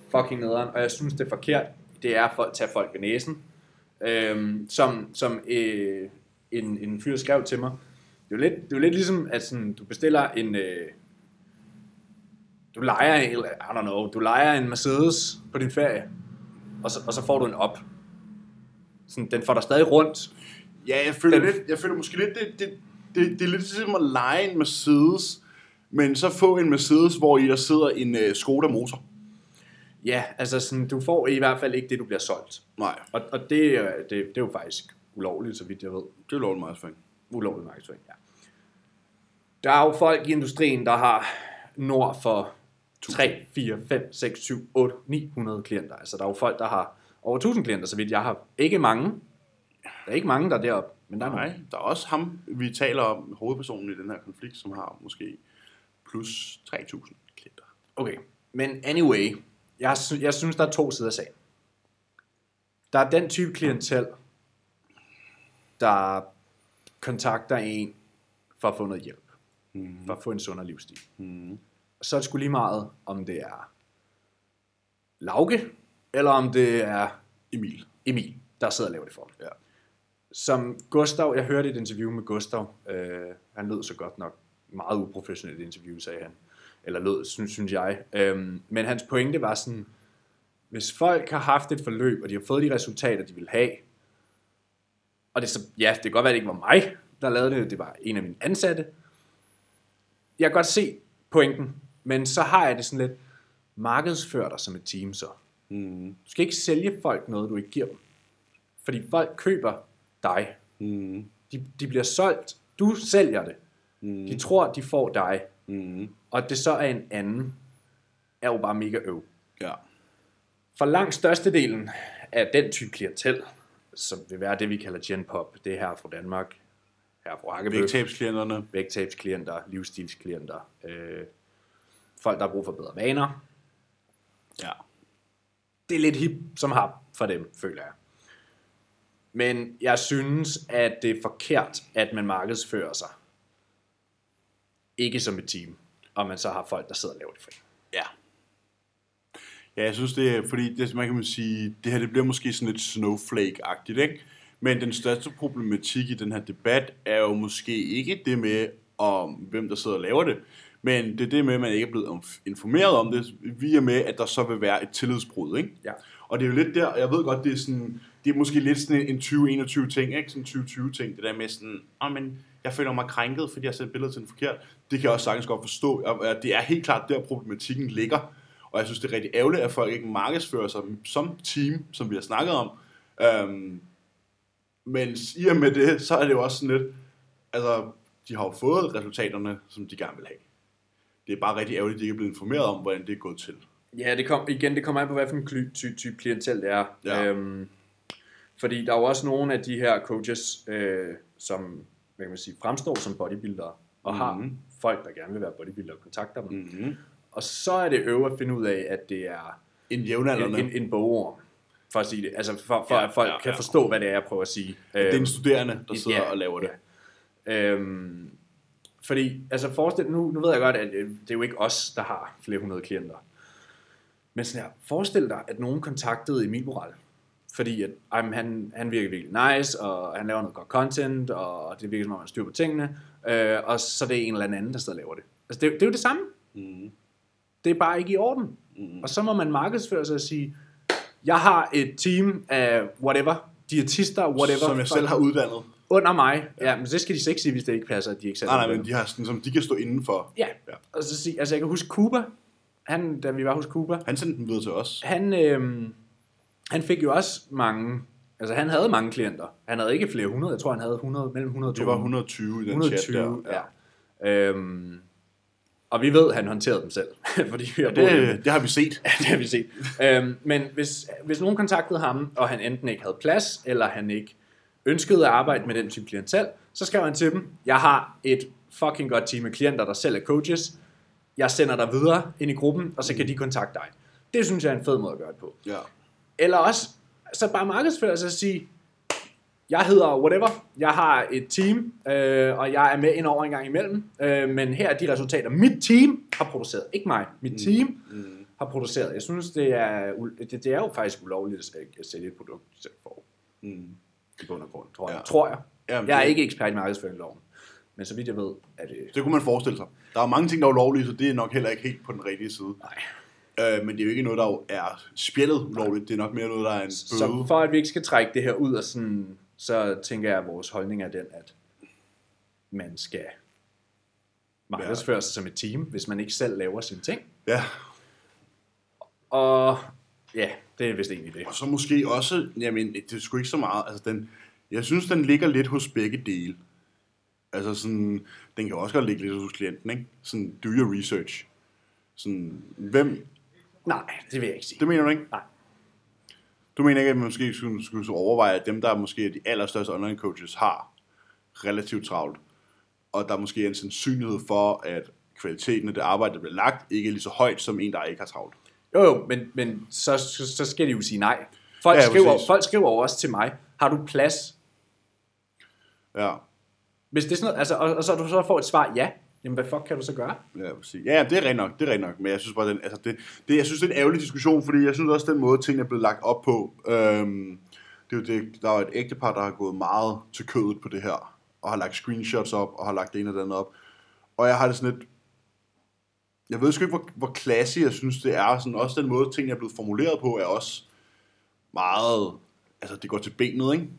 fucking nederen, og jeg synes, det er forkert. Det er at tage folk ved næsen. Øhm, som som øh, en, en fyr skrev til mig, det er jo lidt, det er lidt ligesom, at sådan, du bestiller en... Øh, du leger, I don't know, du leger en Mercedes på din ferie, og så, og så får du en op. Sådan, den får dig stadig rundt. Ja, jeg føler, Den- lidt, jeg føler måske lidt, det, det, det, det er lidt ligesom at lege en Mercedes, men så få en Mercedes, hvor i der sidder en uh, Skoda motor. Ja, altså sådan, du får i hvert fald ikke det, du bliver solgt. Nej, Og, og det, er- det, det er jo faktisk ulovligt, så vidt jeg ved. det er lovligt meget fint. Ulovlig markedsføring, ja. Der er jo folk i industrien, der har nord for 3, 4, 5, 6, 7, 8, 900 klienter. Altså der er jo folk, der har over 1000 klienter, så vidt jeg har. Ikke mange. Der er ikke mange, der er deroppe, men der er Nej, nogle. der er også ham, vi taler om, hovedpersonen i den her konflikt, som har måske plus 3.000 klienter. Okay, men anyway, jeg, jeg synes, der er to sider af sagen. Der er den type klientel, der kontakter en for at få noget hjælp. Mm. For at få en sundere livsstil. Mm. så er det sgu lige meget, om det er Lauke, eller om det er Emil. Emil, der sidder og laver det for dem. Ja. Som Gustav, jeg hørte et interview med Gustav, øh, han lød så godt nok meget uprofessionelt interview, sagde han. Eller lød, synes, synes jeg. Øhm, men hans pointe var sådan, hvis folk har haft et forløb, og de har fået de resultater, de vil have, og det så, ja, det kan godt være, det ikke var mig, der lavede det, det var en af mine ansatte. Jeg kan godt se pointen, men så har jeg det sådan lidt, markedsfør dig som et team så. Mm. Du skal ikke sælge folk noget, du ikke giver dem. Fordi folk køber dig. Mm. De, de bliver solgt. Du sælger det. Mm. De tror, de får dig. Mm. Og det så er en anden, er jo bare mega øv. Ja. For langt størstedelen af den type klientel, som vil være det, vi kalder genpop, det er her fra Danmark, her fra Hakkebøf, Vægtabsklienterne. vægtabsklienter, livsstilsklienter, øh, folk, der har brug for bedre vaner. Ja. det er lidt hip som har for dem, føler jeg. Men jeg synes, at det er forkert, at man markedsfører sig. Ikke som et team, og man så har folk, der sidder og laver det for en. Ja. Ja, jeg synes det er, fordi det, man kan man sige, det her det bliver måske sådan lidt snowflake-agtigt, ikke? Men den største problematik i den her debat er jo måske ikke det med, om hvem der sidder og laver det, men det er det med, at man ikke er blevet inf- informeret om det, via med, at der så vil være et tillidsbrud, ikke? Ja. Og det er jo lidt der, og jeg ved godt, det er sådan, det er måske lidt sådan en 2021 ting, ikke? Sådan en 2020 ting, det der med sådan, åh, men jeg føler mig krænket, fordi jeg har sendt billedet til den forkert. Det kan jeg også sagtens godt forstå. Det er helt klart der, problematikken ligger. Og jeg synes, det er rigtig ærgerligt, at folk ikke markedsfører sig som team, som vi har snakket om. Øhm, men i og med det, så er det jo også sådan lidt, altså, de har jo fået resultaterne, som de gerne vil have. Det er bare rigtig ærgerligt, at de ikke er blevet informeret om, hvordan det er gået til. Ja, det kom, igen, det kommer an på, hvad for en kly- ty- type klientel det er. Ja. Øhm, fordi der er jo også nogle af de her coaches, øh, som hvad kan man sige, fremstår som bodybuildere, og mm-hmm. har Mhm. folk, der gerne vil være bodybuildere, kontakter dem. Mm. Mm-hmm. Og så er det øve at finde ud af, at det er En en, jævnaldrende. en, en bogorm, for at sige det. Altså for, for Ja, ja, at folk ja, ja, kan ja. forstå, hvad det er, jeg prøver at sige. det er en studerende, der sidder ja, og laver det. Øhm, fordi, altså forestil nu, nu ved jeg godt, at øh, det er jo ikke os, der har flere hundrede klienter. Men sådan her, forestil dig, at nogen kontaktede Emil Moral. Fordi at, ej, men han, han virker virkelig nice, og han laver noget godt content, og det virker som om, han styr på tingene. Øh, og så er det en eller anden, der sidder og laver det. Altså det, det er jo det samme. Mm. Det er bare ikke i orden. Mm. Og så må man markedsføre sig og sige, jeg har et team af whatever, diætister, whatever, Som jeg selv har uddannet. under mig. Ja, men det skal de ikke sige, hvis det ikke passer, at de ikke selv Nej, nej, men de har sådan, som de kan stå indenfor. Ja, Ja. og så sige, altså jeg kan huske Cuba, han, da vi var hos Cuba, Han sendte den videre til os. han, øhm, han fik jo også mange Altså, han havde mange klienter. Han havde ikke flere hundrede. Jeg tror, han havde 100, mellem 100 og Det var 200. 120 i den 120, chat der. ja. Øhm, og vi ved, at han håndterede dem selv, fordi vi har Ja, det, det har vi set. Ja, det har vi set. øhm, men hvis, hvis nogen kontaktede ham, og han enten ikke havde plads, eller han ikke ønskede at arbejde med den type klientel, så skrev han til dem, jeg har et fucking godt team af klienter, der selv er coaches. Jeg sender dig videre ind i gruppen, og så kan de kontakte dig. Det synes jeg er en fed måde at gøre det på. Ja. Eller også, så bare markedsføre sig og sige, jeg hedder whatever, jeg har et team, øh, og jeg er med ind over en gang imellem, øh, men her er de resultater, mit team har produceret. Ikke mig, mit team Mm. har produceret. Jeg synes, det er, det, det er jo faktisk ulovligt at sælge- at sælge et produkt selv for, Mm. i bund og grund, tror jeg. Ja. Tror jeg. Jamen, Jeg er det- ikke ekspert i markedsføringsloven, men så vidt jeg ved, er det... Det kunne man forestille sig. Der er mange ting, der er ulovlige, så det er nok heller ikke helt på den rigtige side. Nej. Øh, men det er jo ikke noget, der er spjældet ulovligt. Det er nok mere noget, der er en Så bøde. for at vi ikke skal trække det her ud, og sådan, så tænker jeg, at vores holdning er den, at man skal markedsføre sig som et team, hvis man ikke selv laver sine ting. Ja, Og ja, det er vist egentlig det. og så måske også, jamen, det er sgu ikke så meget, altså den, jeg synes, den ligger lidt hos begge dele. Altså sådan, den kan også godt ligge lidt hos klienten, ikke? Sådan, do your research. Sådan, hvem, Nej, det vil jeg ikke sige. det mener du ikke? Nej. Du mener ikke, at man måske skulle, skulle overveje, at dem, der måske er de allerstørste online coaches, har relativt travlt, og der måske er en sandsynlighed for, at kvaliteten af det arbejde, der bliver lagt, ikke er lige så højt, som en, der ikke har travlt. Jo, jo, men, men så, så, så skal de jo sige nej. Folk, Ja, ja, skriver, præcis. folk skriver også til mig, har du plads? Ja, Hvis det er sådan noget, altså, og, og så du så får et svar ja, jamen hvad fuck kan du så gøre? Ja, præcis. Ja, det er rent nok, det er rent nok, men jeg synes bare, den, altså det, det, jeg synes, det er en ærgerlig diskussion, fordi jeg synes også, den måde, tingene er blevet lagt op på, øhm, det er jo det, der er et ægtepar, der har gået meget til kødet på det her, og har lagt screenshots op, og har lagt det ene og det andet op, og jeg har det sådan lidt, jeg ved sgu ikke, hvor, hvor classy jeg synes, det er, sådan også den måde, tingene er blevet formuleret på, er også meget, altså det går til benet, ikke?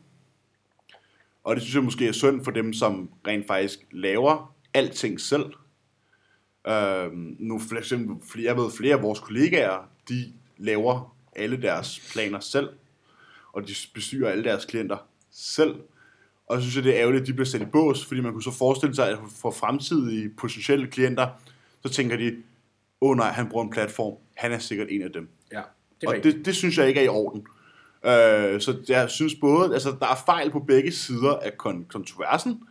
Og det synes jeg måske er synd for dem, som rent faktisk laver alting selv. Øhm, nu for eksempel, flere, jeg ved, flere af vores kollegaer, de laver alle deres planer selv, og de bestyrer alle deres klienter selv. Og så synes jeg, det er ærgerligt, at de bliver sat i bås, fordi man kunne så forestille sig, at for fremtidige potentielle klienter, så tænker de, åh oh, nej, han bruger en platform, han er sikkert en af dem. Ja, det Og det, det synes jeg ikke er i orden. Øh, så jeg synes både, altså der er fejl på begge sider af kon- kontroversen.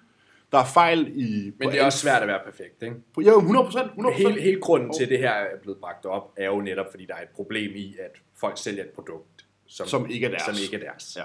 Der er fejl i... Men det er også svært at være perfekt, ikke? På, ja, 100 procent. 100 Hele, hele grunden til, at det her er blevet bragt op, er jo netop, fordi der er et problem i, at folk sælger et produkt, som, Som ikke er deres. Som ikke er deres. Ja.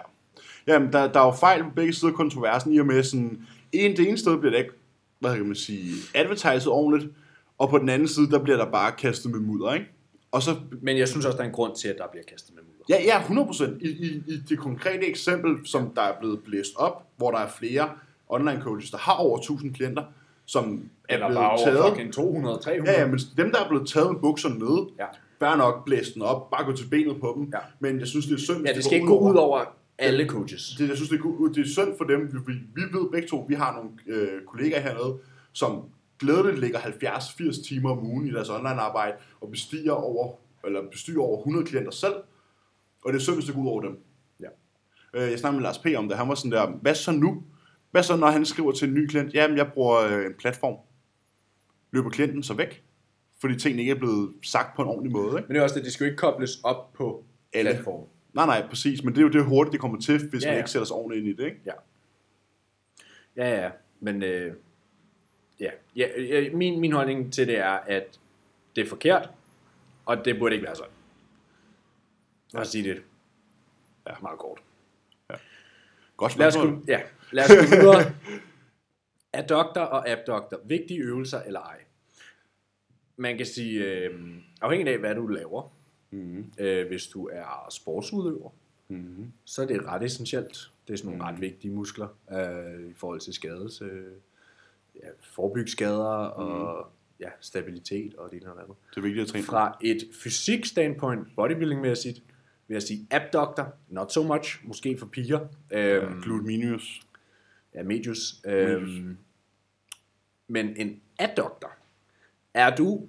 Jamen, der, der er jo fejl på begge sider af kontroversen, i og med sådan, en, det ene sted bliver det ikke, hvad kan man sige, advertiset ordentligt, og på den anden side, der bliver der bare kastet med mudder, ikke? Og så, Men jeg synes også, der er en grund til, at der bliver kastet med mudder. ja, ja, 100%. I, i, I det konkrete eksempel, som der er blevet blæst op, hvor der er flere online coaches, der har over 1000 klienter, som er Eller blevet bare taget. fucking 200, 300. Ja, ja, men dem, der er blevet taget med bukserne nede, Ja. fair nok blæst den op, bare gå til benet på dem. Ja. Men jeg synes, det er synd, ja det skal ikke gå ud over alle coaches. det, jeg synes, det er, det er synd for dem. Vi, vi, vi ved begge to, vi har nogle øh, kollegaer hernede, som glædeligt lægger 70-80 timer om ugen i deres online arbejde, og bestiger over, eller bestyrer over 100 klienter selv. Og det er synd, hvis det går ud over dem. Ja. Øh, jeg snakkede med Lars P. om det. Han var sådan der, hvad så nu? Hvad så, når han skriver til en ny klient? Jamen, jeg bruger øh, en platform. Løber klienten så væk? Fordi tingene ikke er blevet sagt på en ordentlig måde, ikke? Men det er også det, det skal jo ikke kobles op på Alle. platform. Nej, nej, præcis. Men det er jo det hurtigt, det kommer til, hvis Ja, man ja. ikke sætter sig ordentligt ind i det, ikke? Ja. Ja, ja. Men øh, ja. ja, ja min, min holdning til det er, at det er forkert, og det burde ikke være sådan. Lad os sige det. Ja, meget kort. Godt Lad os spørgsmål. ja, lad os gå videre. Adductor og abductor. Vigtige øvelser eller ej? Man kan sige, øh, afhængig af hvad du laver, Mhm. øh, hvis du er sportsudøver, Mhm. så er det ret essentielt. Det er sådan nogle ret vigtige muskler øh, i forhold til skades, øh, ja, forebygge skader og ja, stabilitet og det ene og det andet. Det er vigtigt at træne. Fra et fysik standpoint, bodybuilding-mæssigt, vil jeg sige abductor, not so much, måske for piger. Øhm, Glute minus. Ja, medius. Øhm, men en adductor, er du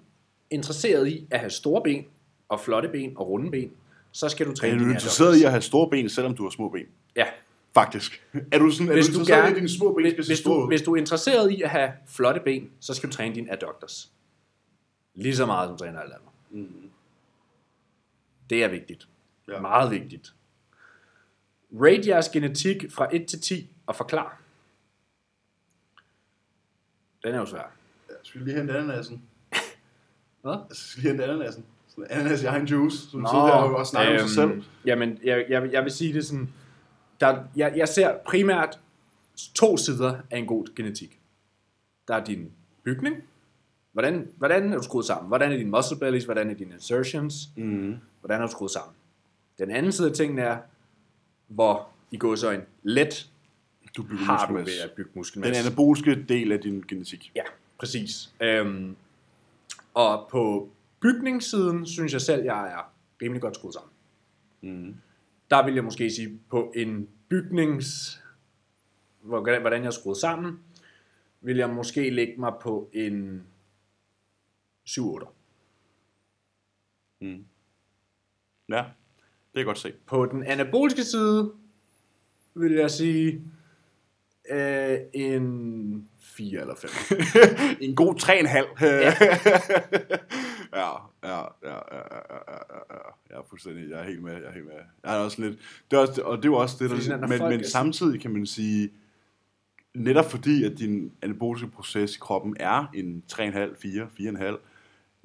interesseret i at have store ben, og flotte ben, og runde ben, så skal du Er træne du dine interesseret i at have store ben, selvom du har små ben? Ja. Faktisk. Er du sådan, er Hvis du du, interesseret i, gerne, at dine små ben hvis, hvis, du, hvis du er interesseret i at have flotte ben, så skal du træne dine adductors. Lige så meget som træner alt andet. Mm. Det er vigtigt. Ja. Meget vigtigt. Rate jeres genetik fra 1 til 10 og forklar. Den er jo svær. Skal vi lige hente ananasen? Hvad? Skal vi lige hente ananasen? Sådan ananas i egen juice, som sidder der og snakker om sig selv. Øhm, Jamen, jeg, jeg, jeg vil sige det sådan, der, jeg, jeg ser primært to sider af en god genetik. Der er din bygning. Hvordan, hvordan er du skruet sammen? Hvordan er dine muscle bellies? Hvordan er dine insertions? Mm. Hvordan er du skruet sammen? Den anden side af tingene er, hvor i går så en let Du bygger har du ved at bygge Den muskelmasse. anaboliske del af din genetik. Ja, præcis. Øhm, og på bygningssiden synes jeg selv, jeg er rimelig godt skruet sammen. Mm. Der vil jeg måske sige, på en bygnings... hvor- Hvordan jeg er skruet sammen, vil jeg måske lægge mig på en 7-8. Mm. Ja, det kan jeg godt se. På den anaboliske side vil jeg sige øh, en 4 eller 5. en god 3,5. Ja. Ja. ja, ja, ja, ja, ja. Jeg er fuldstændig, jeg er helt med, jeg er helt med. Jeg er også lidt, det er også, og det er jo også det, der, når men, folk men samtidig kan man sige, netop fordi, at din anaboliske proces i kroppen er en 3,5, 4, 4,5,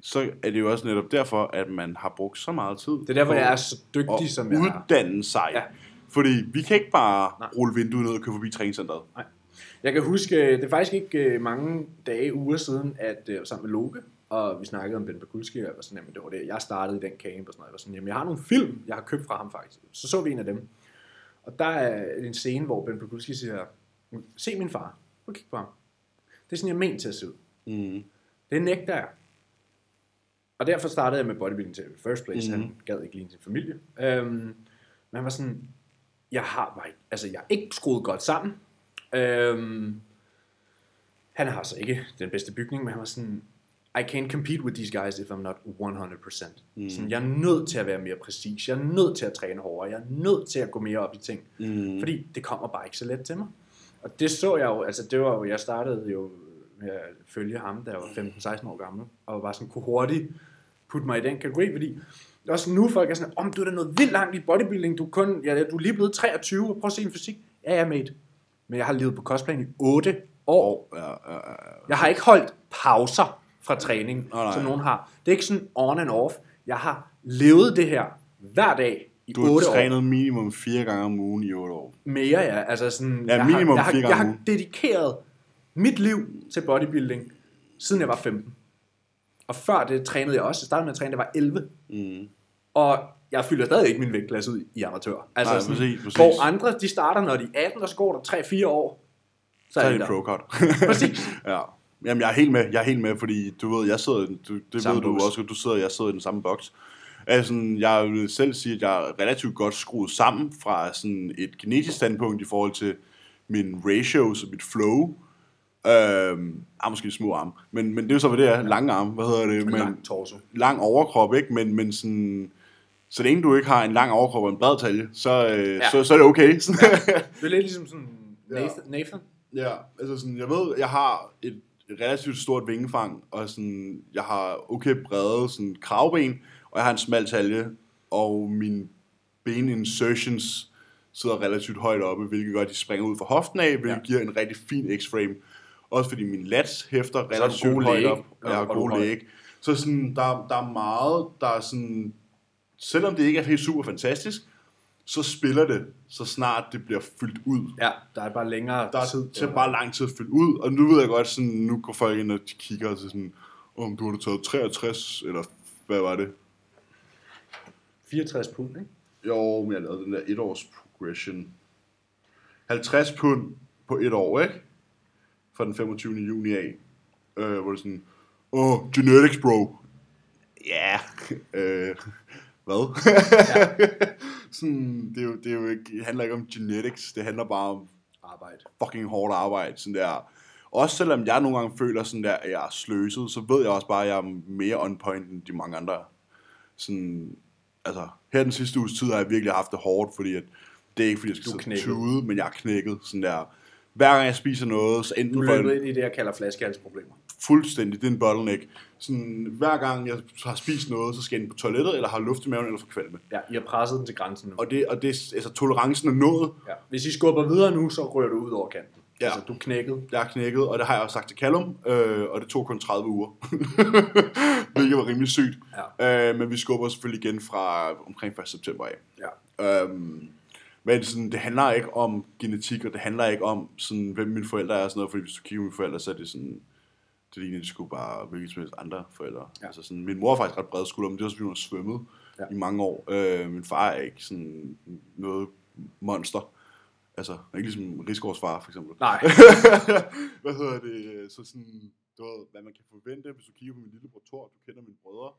så er det jo også netop derfor, at man har brugt så meget tid Det er derfor, jeg er så dygtig, som jeg er. uddanne sig. Ja. Fordi vi kan ikke bare Nej. rulle vinduet ned og køre forbi træningscenteret. Jeg kan huske, det er faktisk ikke øh, mange dage, uger siden, at øh, sammen med Loke, og vi snakkede om Ben Bakulski, og jeg var sådan, jamen, det var det, jeg startede i den camp, og sådan noget. Jeg var sådan, jamen, jeg har nogle film, jeg har købt fra ham faktisk. Så så vi en af dem. Og der er en scene, hvor Ben Bakulski siger, se min far, at kigge på ham. Det er sådan, jeg er ment til at se ud. Mm. Det nægter jeg. Og derfor startede jeg med bodybuilding til first place. Mm. Han gad ikke ligne sin familie. Øhm, men han var sådan, jeg har bare ikke, altså jeg er ikke skruet godt sammen. Øhm, han har så ikke den bedste bygning, men han var sådan, I can't compete with these guys if I'm not 100%. Mm. Sådan, jeg er nødt til at være mere præcis. Jeg er nødt til at træne hårdere. Jeg er nødt til at gå mere op i ting. Mm. Fordi det kommer bare ikke så let til mig. Og det så jeg jo, altså det var jo, jeg startede jo med at følge ham, da jeg var 15-16 år gammel, og var sådan, kunne hurtigt putte mig i den kategori, fordi også nu folk er sådan, om du er da noget vildt langt i bodybuilding, du er, kun, ja, du er lige blevet 23, og prøv at se en fysik. Ja, er mate. Men jeg har levet på kostplan i 8 år. Ja, ja, ja, ja. Jeg har ikke holdt pauser fra træning, Nej, nej. som nogen har. Det er ikke sådan on and off. Jeg har levet det her hver dag i Du har 8 år. trænet minimum fire gange om ugen i otte år. Mere, ja. Altså sådan, Ja, jeg minimum har, jeg, har, fire gange jeg har dedikeret mit liv til bodybuilding, siden jeg var 15. Og før det trænede jeg også. Jeg startede med at træne, da jeg var 11. Mm. Og jeg fylder stadig ikke min vægtklasse ud i amatør. Altså Nej, sådan, præcis, præcis. Hvor andre, de starter, når de er 18, og så går der 3-4 år. Så Så er de det der. pro cut. Præcis. ja. Jamen, jeg er helt med. Jeg er helt med, fordi du ved, jeg sidder, du, det Samme ved du boks. også, du sidder, jeg sidder i den samme boks. Altså, jeg vil selv sige, at jeg er relativt godt skruet sammen fra sådan et genetisk standpunkt i forhold til min ratios og mit flow. Øhm, ah, måske små arme, men, men det er jo så, hvad det er. Lange arme, hvad hedder det? Men, Lang torso. lang overkrop, ikke? Men, men sådan, så længe du ikke har en lang overkrop og en bred talje, så, øh, Ja. så, så er det okay. Det er lidt ligesom sådan Nathan. Nathan. Ja, altså sådan, jeg ved, jeg har et relativt stort vingefang, og sådan, jeg har okay brede sådan, kravben, og jeg har en smal talje, og mine ben insertions sidder relativt højt oppe, hvilket gør, at de springer ud fra hoften af, hvilket Ja. ja. giver en rigtig fin X-frame. Også fordi min lats hæfter relativt højt læg, op, og jeg har gode læg. Så sådan, der, der er meget, der er sådan, selvom det ikke er helt super fantastisk, så spiller det, så snart det bliver fyldt ud. Ja, der er bare længere Der tid. er til bare lang tid at fylde ud, og nu ved jeg godt, sådan, nu går folk ind og de kigger så sådan, om du har taget 63, eller hvad var det? 64 pund, ikke? Jo, men jeg lavede den der et års progression. 50 pund på et år, ikke? Fra den 25. juni af. Øh, hvor det sådan, åh, oh, genetics, bro. Ja, yeah. øh, hvad? sådan, det, er jo, det, er jo ikke, det handler ikke om genetics, det handler bare om Arbejde. fucking hårdt arbejde, sådan der. Også selvom jeg nogle gange føler sådan der, at jeg er sløset, så ved jeg også bare, at jeg er mere on point end de mange andre. Sådan, altså, her den sidste uges tid har jeg virkelig haft det hårdt, fordi at det er ikke fordi, jeg skal tude, men jeg er knækket. Sådan der. Hver gang jeg spiser noget, så enten Du løber ind i det, jeg kalder flaskehalsproblemer. Fuldstændig, det er en bottleneck. Sådan, hver gang jeg har spist noget, så skal jeg ind på toilettet, eller har luft i maven, eller få kvalme. Ja, I har presset den til grænsen nu. Og det, og det, altså, tolerancen er nået. Ja. Hvis I skubber videre nu, så rører du ud over kanten. Ja. Altså, du er knækket. Jeg er knækket, og det har jeg også sagt til Callum, øh, og det tog kun 30 uger. Hvilket var rimelig sygt. Ja. Øh, men vi skubber selvfølgelig igen fra omkring 1. september af. Ja. Øhm, men sådan, det handler ikke om genetik, og det handler ikke om, sådan, hvem mine forældre er og sådan noget, fordi hvis du kigger på mine forældre, så er det sådan, det ligner, de skulle bare hvilket som helst andre forældre. Ja. Altså sådan, min mor er faktisk ret bred skulder, men det er også fordi, hun har svømmet Ja. i mange år. Øh, min far er ikke sådan noget monster. Altså, ikke ligesom Rigsgaards far, for eksempel. Nej. hvad hedder det? Så sådan, du ved, hvad man kan forvente, hvis du kigger på min lillebror Thor, du kender mine brødre.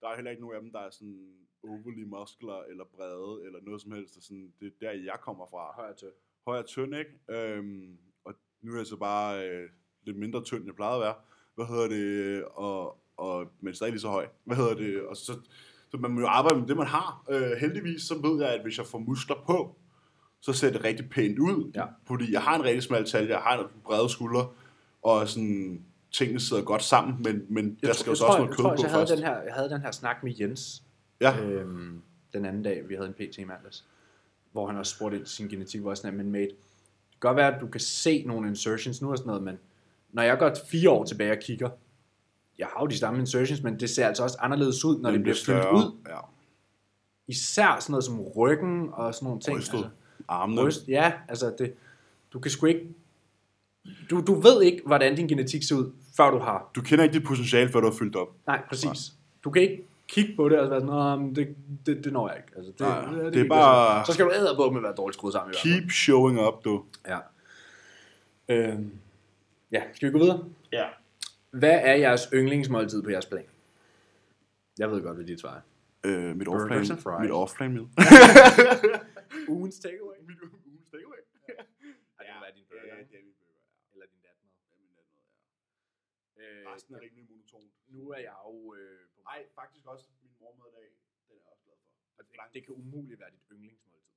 Der er heller ikke nogen af dem, der er sådan overly muskler eller brede eller noget som helst. Og sådan, det er der, jeg kommer fra. Højre til. Høj og tynd, ikke? Øhm, og nu er jeg så bare øh, lidt mindre tynd, end jeg plejede at være. Hvad hedder det? Og, og, men stadig lige så høj. Hvad hedder det? Og så, så man må jo arbejde med det, man har. Øh, heldigvis så ved jeg, at hvis jeg får muskler på, så ser det rigtig pænt ud. Ja. Fordi jeg har en rigtig smal talje, jeg har en brede skuldre, og sådan, tingene sidder godt sammen, men, men der skal jo så også noget jeg, kød på jeg, havde først. den her, jeg havde den her snak med Jens Ja, øhm, den anden dag, vi havde en PT i mandags, hvor han også spurgte ind til sin genetik, hvor jeg sådan, men mate, det kan godt være, at du kan se nogle insertions nu og sådan noget, men når jeg går fire år tilbage og kigger, jeg har jo de samme insertions, men det ser altså også anderledes ud, når det bliver fyldt ud. Ja. Især sådan noget som ryggen og sådan nogle ting. Brystet. Armene. Bryst, ja, altså det, du kan sgu ikke, du, du ved ikke, hvordan din genetik ser ud, før du har. Du kender ikke dit potentiale, før du har fyldt op. Nej, præcis. Du kan ikke kigge på det og være sådan, "Nå, det, det, det når jeg ikke. Altså, det, Nej, det, det er gik bare- altså. Så skal du æde på med at være dårligt skruet sammen. i hvert fald. Keep showing up, du. Ja. Øhm, ja, skal vi gå videre? Ja. Hvad er jeres yndlingsmåltid på jeres plan? Jeg ved godt, hvad dit svar er. Øh, mit Burgers off-plan, and fries. mit off-plan meal. Ugens takeaway? mit ugens takeaway. Ja, det må være din burger. Ja, det er min burger. Eller din. Det er min natmad, ja. Øh, Resten er rimelig monotont. nu er jeg jo... Øh, på, Nej, faktisk også min mormad i dag. Den er jeg også glad for. og det, det kan umuligt være dit yndlingsmåltid.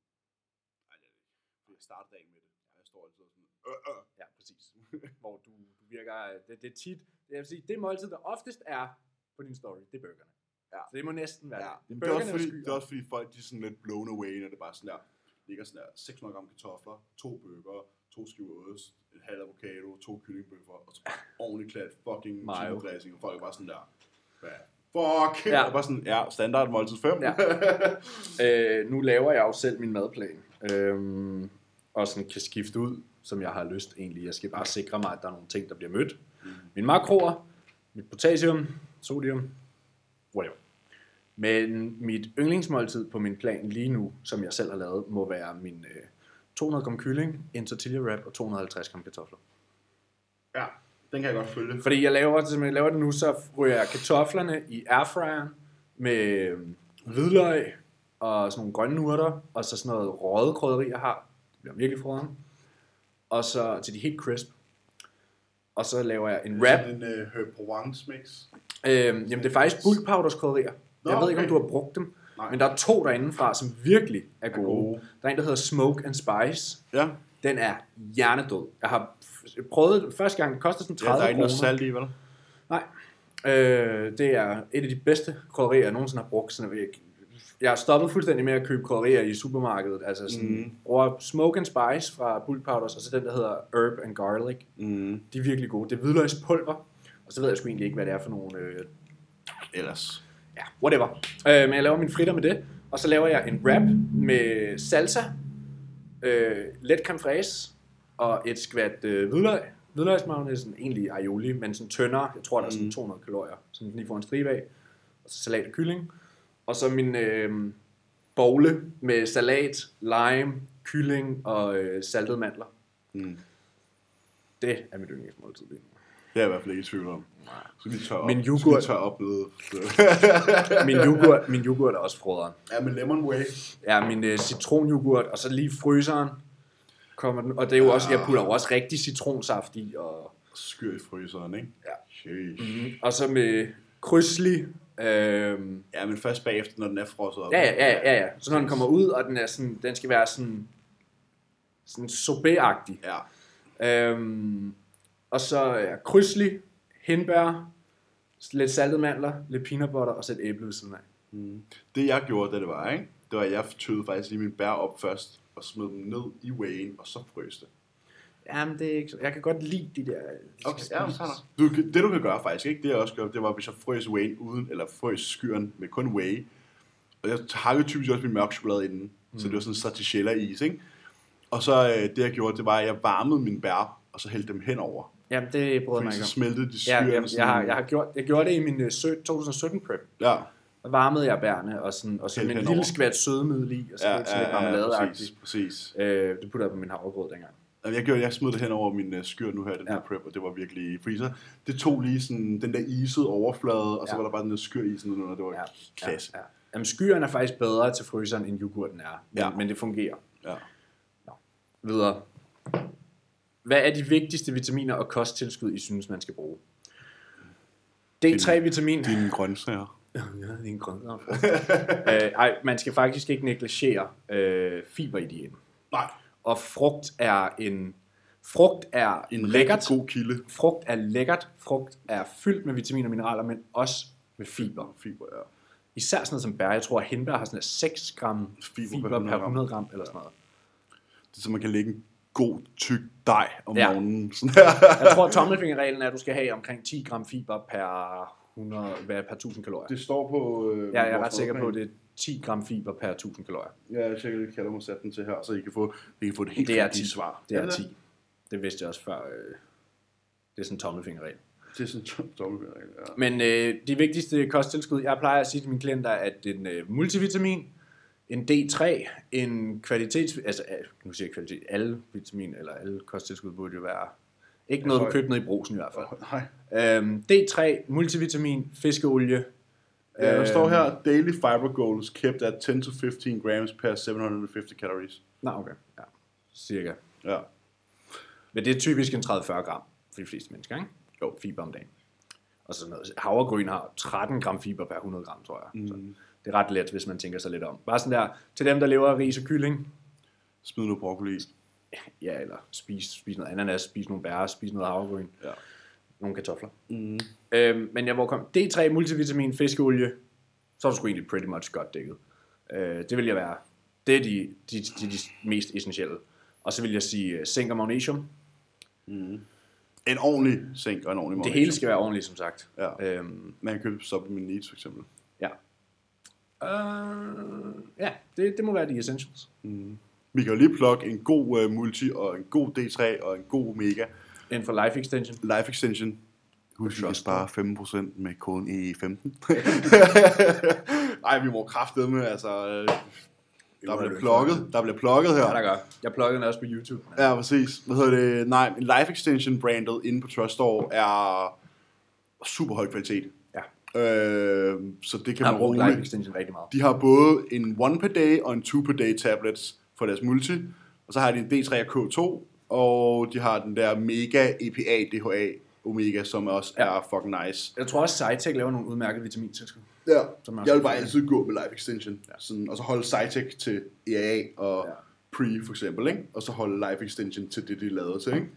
Nej, det er det ikke. Jeg starter dagen med det. Jeg står altid og sådan, øh, øh. Ja, præcis. Hvor du, du virker... Det, det er tit... Jeg vil sige, det måltid, der oftest er på din story, det er burgerne. Ja. Så det må næsten være Ja, det. det er, også fordi, det er også fordi folk de er sådan lidt blown away, når det bare sådan der, ligger sådan der 600 gram kartofler, to bøger, to skiver ost, en halv avocado, to kyllingbøffer, og så bare ordentligt klat fucking Mayo. dressing, og folk er bare sådan der, hvad fuck, Ja. ja. og bare sådan, ja, standard måltid 5. Ja. øh, nu laver jeg jo selv min madplan. Øhm, og sådan kan skifte ud, som jeg har lyst egentlig. Jeg skal bare sikre mig, at der er nogle ting, der bliver mødt. Mm. Mine makroer, mit potassium, sodium, whatever. Men mit yndlingsmåltid på min plan lige nu, som jeg selv har lavet, må være min øh, 200 gram kylling, en tortilla wrap og 250 gram kartofler. ja, den kan jeg godt følge. Fordi jeg laver, som jeg laver det nu, så ryger jeg kartoflerne i airfryeren med øhm, hvidløg og sådan nogle grønne urter, og så sådan noget røget krydderi, jeg har. Bliver virkelig frøden. Og så til de helt crisp. Og så laver jeg en. Sådan en uh, Herb Provence mix. Øhm, jamen det er faktisk bulk powders krydderier. Jeg ved ikke, om du har brugt dem. Nej. Men der er to derinde fra, som virkelig er gode. gode. Der er en, der hedder Smoke and Spice. Ja, Den er hjernedød. Jeg har prøvet det første gang. Det koster sådan ja 30 der er ikke noget kroner. salt i, vel? Nej. Øh, det er et af de bedste krydderier, jeg nogensinde har brugt. Sådan, jeg, jeg har stoppet fuldstændig med at købe krydderier i supermarkedet. Altså sådan, mm. bruger Smoke and Spice fra Bulk Powders, og så den, der hedder Herb and Garlic. Mm. De er virkelig gode. Det er hvidløgspulver, og så ved jeg sgu egentlig ikke, hvad det er for nogle... Øh, Ellers. ja, whatever. Øh, men jeg laver mine fritter med det, og så laver jeg en wrap med salsa, øh, let creme fraise og et skvat øh, hvidløg. Hvidløgsmagne, sådan egentlig aioli, men sådan tyndere. Jeg tror, der er sådan Mm. 200 kalorier, så den lige får en stribe af. Og så salat og kylling. Og så min øh, bogle med salat, lime, kylling og øh, saltede mandler. Mm. Det er mit yndlingsmåltid lige nu. Det er jeg i hvert fald ikke i tvivl om. Så lige tør op. Min Så yoghurt- tør op ved. Min yoghurt, min yoghurt er også frøderen. ja, med lemon way. Ja, min øh, citronyoghurt, og så lige fryseren kommer den. Og det er jo også, jeg putter jo også rigtig citronsaft i. Og, Skyr i fryseren, ikke? Ja. Sheesh. mm, og så med krydsli. Øhm, Ja, men først bagefter, når den er frosset op. ja, ja, ja, ja, ja. Så når den kommer ud, og den, er sådan, den skal være sådan sådan sorbet-agtig. Ja. Øhm, og så er krydsli, hindbær, lidt saltede mandler, lidt peanut butter og så et æble ved siden af. Det jeg gjorde, da det var, ikke? det var, at jeg tøede faktisk lige min bær op først, og smed dem ned i whey'en, og så frøs det. Jamen, det er ikke så. Jeg kan godt lide de der... de Okay, ja. Du, det du kan gøre faktisk, ikke? det jeg også gør, det var, hvis jeg frøs whey'en uden, eller frøs skyren med kun whey, og jeg hakkede typisk også min mørk chokolade inden, mm. så det var sådan stracciatella is, ikke? Og så øh, det jeg gjorde, det var, at jeg varmede min bær, og så hældte dem henover. Jamen, det bryder mig ikke så om. smeltede de Ja, skyren. jeg, jeg, har, jeg, har gjort, jeg gjorde det i min øh, sø- 2017 prep. Ja, Der varmede jeg bærne, og, sådan, og så en henover. lille skvat sødemiddel i, og så ja, lidt sådan lidt ja, ja, præcis, præcis. Øh, det puttede jeg på min havregrød dengang. Jeg, gjorde, jeg smed det hen over min uh, skyr nu her, den ja. Her prep, og det var virkelig... Fordi så, det tog lige sådan den der isede overflade, og så Ja. var der bare den der skyr isen under, det var ja. Klasse. Ja, ja. Jamen, skyren er faktisk bedre til fryseren, end yoghurten er. Men, Ja. men det fungerer. Ja. Videre. Hvad er de vigtigste vitaminer og kosttilskud, I synes, man skal bruge? D3-vitamin. Dine grøntsager. Ja, det er en grøn øh, Ej, man skal faktisk ikke negligere øh, fiber i diæten. Nej, Og frugt er en... Frugt er en lækkert. god kilde. Frugt er lækkert. Frugt er fyldt med vitaminer og mineraler, men også med fiber. Fiber, ja. Især sådan noget som bær. Jeg tror, at hindbær har sådan noget 6 gram Fiber fiber, per per 100 gram. 100 gram eller sådan noget. Det er så, man kan lægge en god, tyk dej om Ja. morgenen. Sådan. Jeg tror, at tommelfingerreglen er, at du skal have omkring 10 gram fiber per 100, hvad, per 1000 kalorier. Det står på... Øh, Ja, jeg er ret sikker på, det 10 gram fiber per 1000 kalorier. Ja, jeg tjekker lige kalder mig sat den til her, så I kan få, I kan få det helt Det er rigtige 10. svar. Det er Ja, 10. Det vidste jeg også før. Øh, det er sådan en tommelfingerregel. Det er sådan en tommelfingerregel, ja. Men øh, de vigtigste kosttilskud, jeg plejer at sige til mine klienter, er, at en øh, multivitamin, en D3, en kvalitets... Altså, øh, nu siger jeg kvalitet, alle vitamin eller alle kosttilskud burde jo være... Ikke noget, du købte ned i brosen i hvert fald. Nej. Øhm, D3, multivitamin, fiskeolie. Ja, der Øhm, står her, daily fiber goals kept at 10 to 15 grams per 750 calories. Nå, okay. Ja, cirka. Ja. Men det er typisk en 30-40 gram for de fleste mennesker, ikke? Jo, fiber om dagen. Og sådan noget. Havregryn har 13 gram fiber per 100 gram, tror jeg. Mm. Så det er ret let, hvis man tænker sig lidt om. Bare sådan der, til dem, der lever af ris og kylling, Smid noget broccoli ja, eller spis, spis noget ananas, spis nogle bær, spis noget havregryn, Ja. Nogle kartofler. Mm. Øhm, men jeg hvor kom D3, multivitamin, fiskeolie, så er du sgu egentlig pretty much godt dækket. Øh, det vil jeg være. Det er de, de, de, de mest essentielle. Og så vil jeg sige uh, zink og magnesium. En ordentlig zink og en ordentlig Det magnesium. hele skal være ordentligt, som sagt. Ja. Øhm, Man kan købe supplement needs, for eksempel. ja. Øh, ja, det, det må være de essentials. Vi kan jo lige plukke en god uh, multi, og en god D3, og en god omega. Inden for life extension. Life Extension. Husk, Trust spare 5% med koden E15. Ej, vi må kraftedeme med, altså... Der bliver plukket. Der bliver plukket her. Ja, der gør. Jeg pluggede den også på YouTube. Ja, præcis. Hvad hedder det? Nej, en Life Extension brandet inde på Trust Store er super høj kvalitet. Ja. Øh, så det kan man brugt life extension rigtig meget. De har både en one per day og en two per day tablets for deres multi. Og så har de en D3 og K2. Og de har den der Mega EPA DHA Omega, som også ja. Er fucking nice. Jeg tror også, Cytec laver nogle udmærkede vitamintilskud. Ja, Som jeg vil bare altid gå med Life Extension. Ja. Sådan, og så holde Cytec til EAA og ja. Pre for eksempel, ikke? og så holde Life Extension til det, de lavede til. Ikke?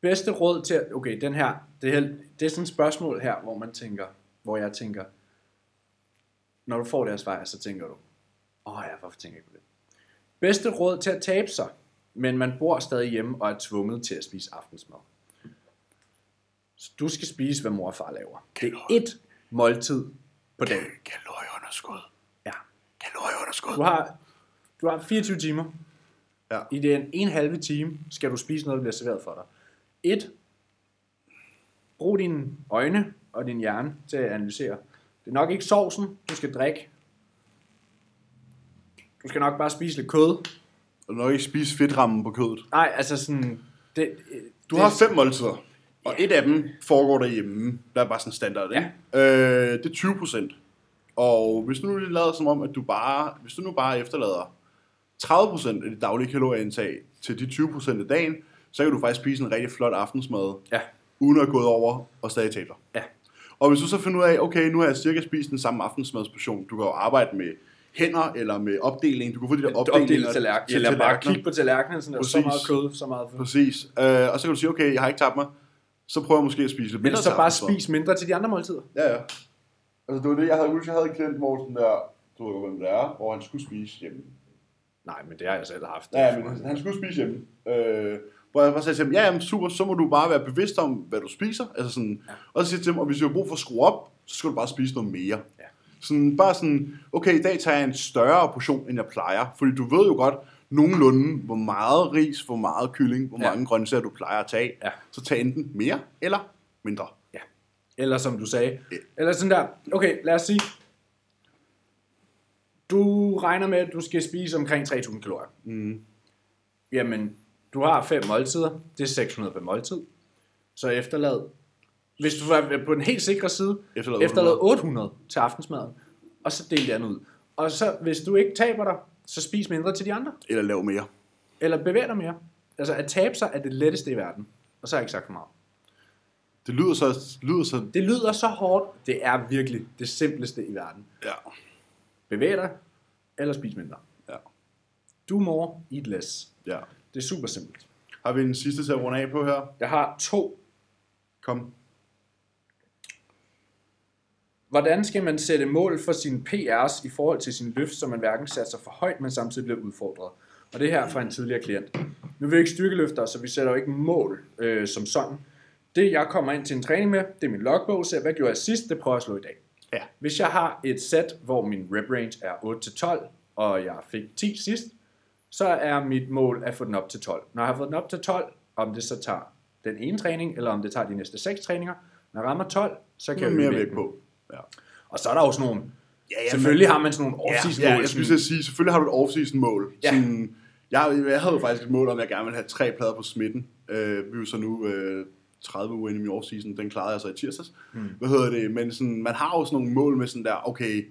Bedste råd til, okay, den her, det er, det er sådan et spørgsmål her, hvor man tænker, hvor jeg tænker, når du får deres svar, så tænker du, åh ja, hvorfor tænker jeg ikke på det? Bedste råd til at tabe sig, men man bor stadig hjemme og er tvunget til at spise aftensmad. Så du skal spise, hvad mor og far laver. Det er et måltid på dagen. Kalorieunderskud. Ja. Kalorieunderskud. Du har, du har 24 timer. Ja. I den en halve time skal du spise noget, der bliver serveret for dig. Et. Brug dine øjne og din hjerne til at analysere. Det er nok ikke sovsen, du skal drikke. Du skal nok bare spise lidt kød. Og nok ikke spise fedtrammen på kødet. Nej, altså sådan... Det, Du det, har fem måltider, og et af dem foregår derhjemme. Der er bare sådan standard, ikke? Ja. Øh, det er 20 procent. Og hvis nu lige lader som om, at du bare, hvis du nu bare efterlader 30 procent af dit daglige kalorieindtag til de 20 procent af dagen, så kan du faktisk spise en rigtig flot aftensmad, Ja, uden at gå over og stadig tabe dig. ja. Og hvis du så finder ud af, okay, nu har jeg cirka spist den samme aftensmadsportion, du kan jo arbejde med hænder, eller med opdeling. Du kan få de der opdelinger tallerken. til Eller bare kigge på tallerkenen, sådan der, så meget kød, så meget fed. Præcis. Øh, og så kan du sige, okay, jeg har ikke tabt mig. Så prøver jeg måske at spise lidt Men mindre så til bare spis mindre til de andre måltider. Ja, ja. Altså, det var det, jeg havde, jeg havde en klient, sådan der, du ved godt, hvem det er, hvor han skulle spise hjemme. Nej, men det har jeg selv haft. Ja, men han skulle spise hjemme. Øh, hvor jeg bare sagde til ham, ja, jamen, super, så må du bare være bevidst om, hvad du spiser. Altså sådan, ja. Og så siger jeg til ham, og hvis du har brug for at skrue op, så skal du bare spise noget mere. Sådan, bare sådan, okay, i dag tager jeg en større portion, end jeg plejer. Fordi du ved jo godt nogenlunde, hvor meget ris, hvor meget kylling, hvor Ja. mange grøntsager du plejer at tage. Ja. Så tag enten mere eller mindre. Ja. Eller som du sagde. Eller sådan der, okay, lad os sige, du regner med, at du skal spise omkring 3.000 kalorier. Mm. Jamen, du har fem måltider, det er 600 per måltid. Så efterlad, hvis du er på den helt sikre side, Efterlad efterlad 800 til aftensmaden, og så del det andet ud. Og så, hvis du ikke taber dig, så spis mindre til de andre. Eller lav mere. Eller bevæg dig mere. Altså, at tabe sig er det letteste i verden. Og så har jeg ikke sagt for meget. Det lyder så, lyder så Det lyder så hårdt. Det er virkelig det simpleste i verden. ja. Bevæg dig, eller spis mindre. Ja. Do more, eat less. ja. Det er super simpelt. Har vi en sidste til at runde af på her? Jeg har to. Kom. Hvordan skal man sætte mål for sine PR's i forhold til sin løft, så man hverken satser for højt, men samtidig bliver udfordret? Og det her er fra en tidligere klient. Nu er vi ikke styrkeløfter, så vi sætter jo ikke mål øh, som sådan. Det jeg kommer ind til en træning med, det er min logbog, så hvad gjorde jeg sidst, det prøver jeg at slå i dag. Ja. Hvis jeg har et sæt, hvor min rep range er 8-12, og jeg fik 10 sidst, så er mit mål at få den op til 12. Når jeg har fået den op til 12, om det så tager den ene træning, eller om det tager de næste 6 træninger, når jeg rammer 12, så kan Kan jeg mere vægten. på. Ja. Og så er der jo sådan nogle, Ja, ja, selvfølgelig har man sådan nogle Ja, off-season ja, mål. jeg skulle sige, selvfølgelig har du et off-season mål. Ja. Sådan, jeg, jeg havde jo faktisk et mål om, at jeg gerne ville have tre plader på smitten. Øh, vi er jo så nu øh, 30 uger inde i min off-season, den klarede jeg så i tirsdags. Mm. Hvad hedder det? Men sådan, man har jo sådan nogle mål med sådan der, okay,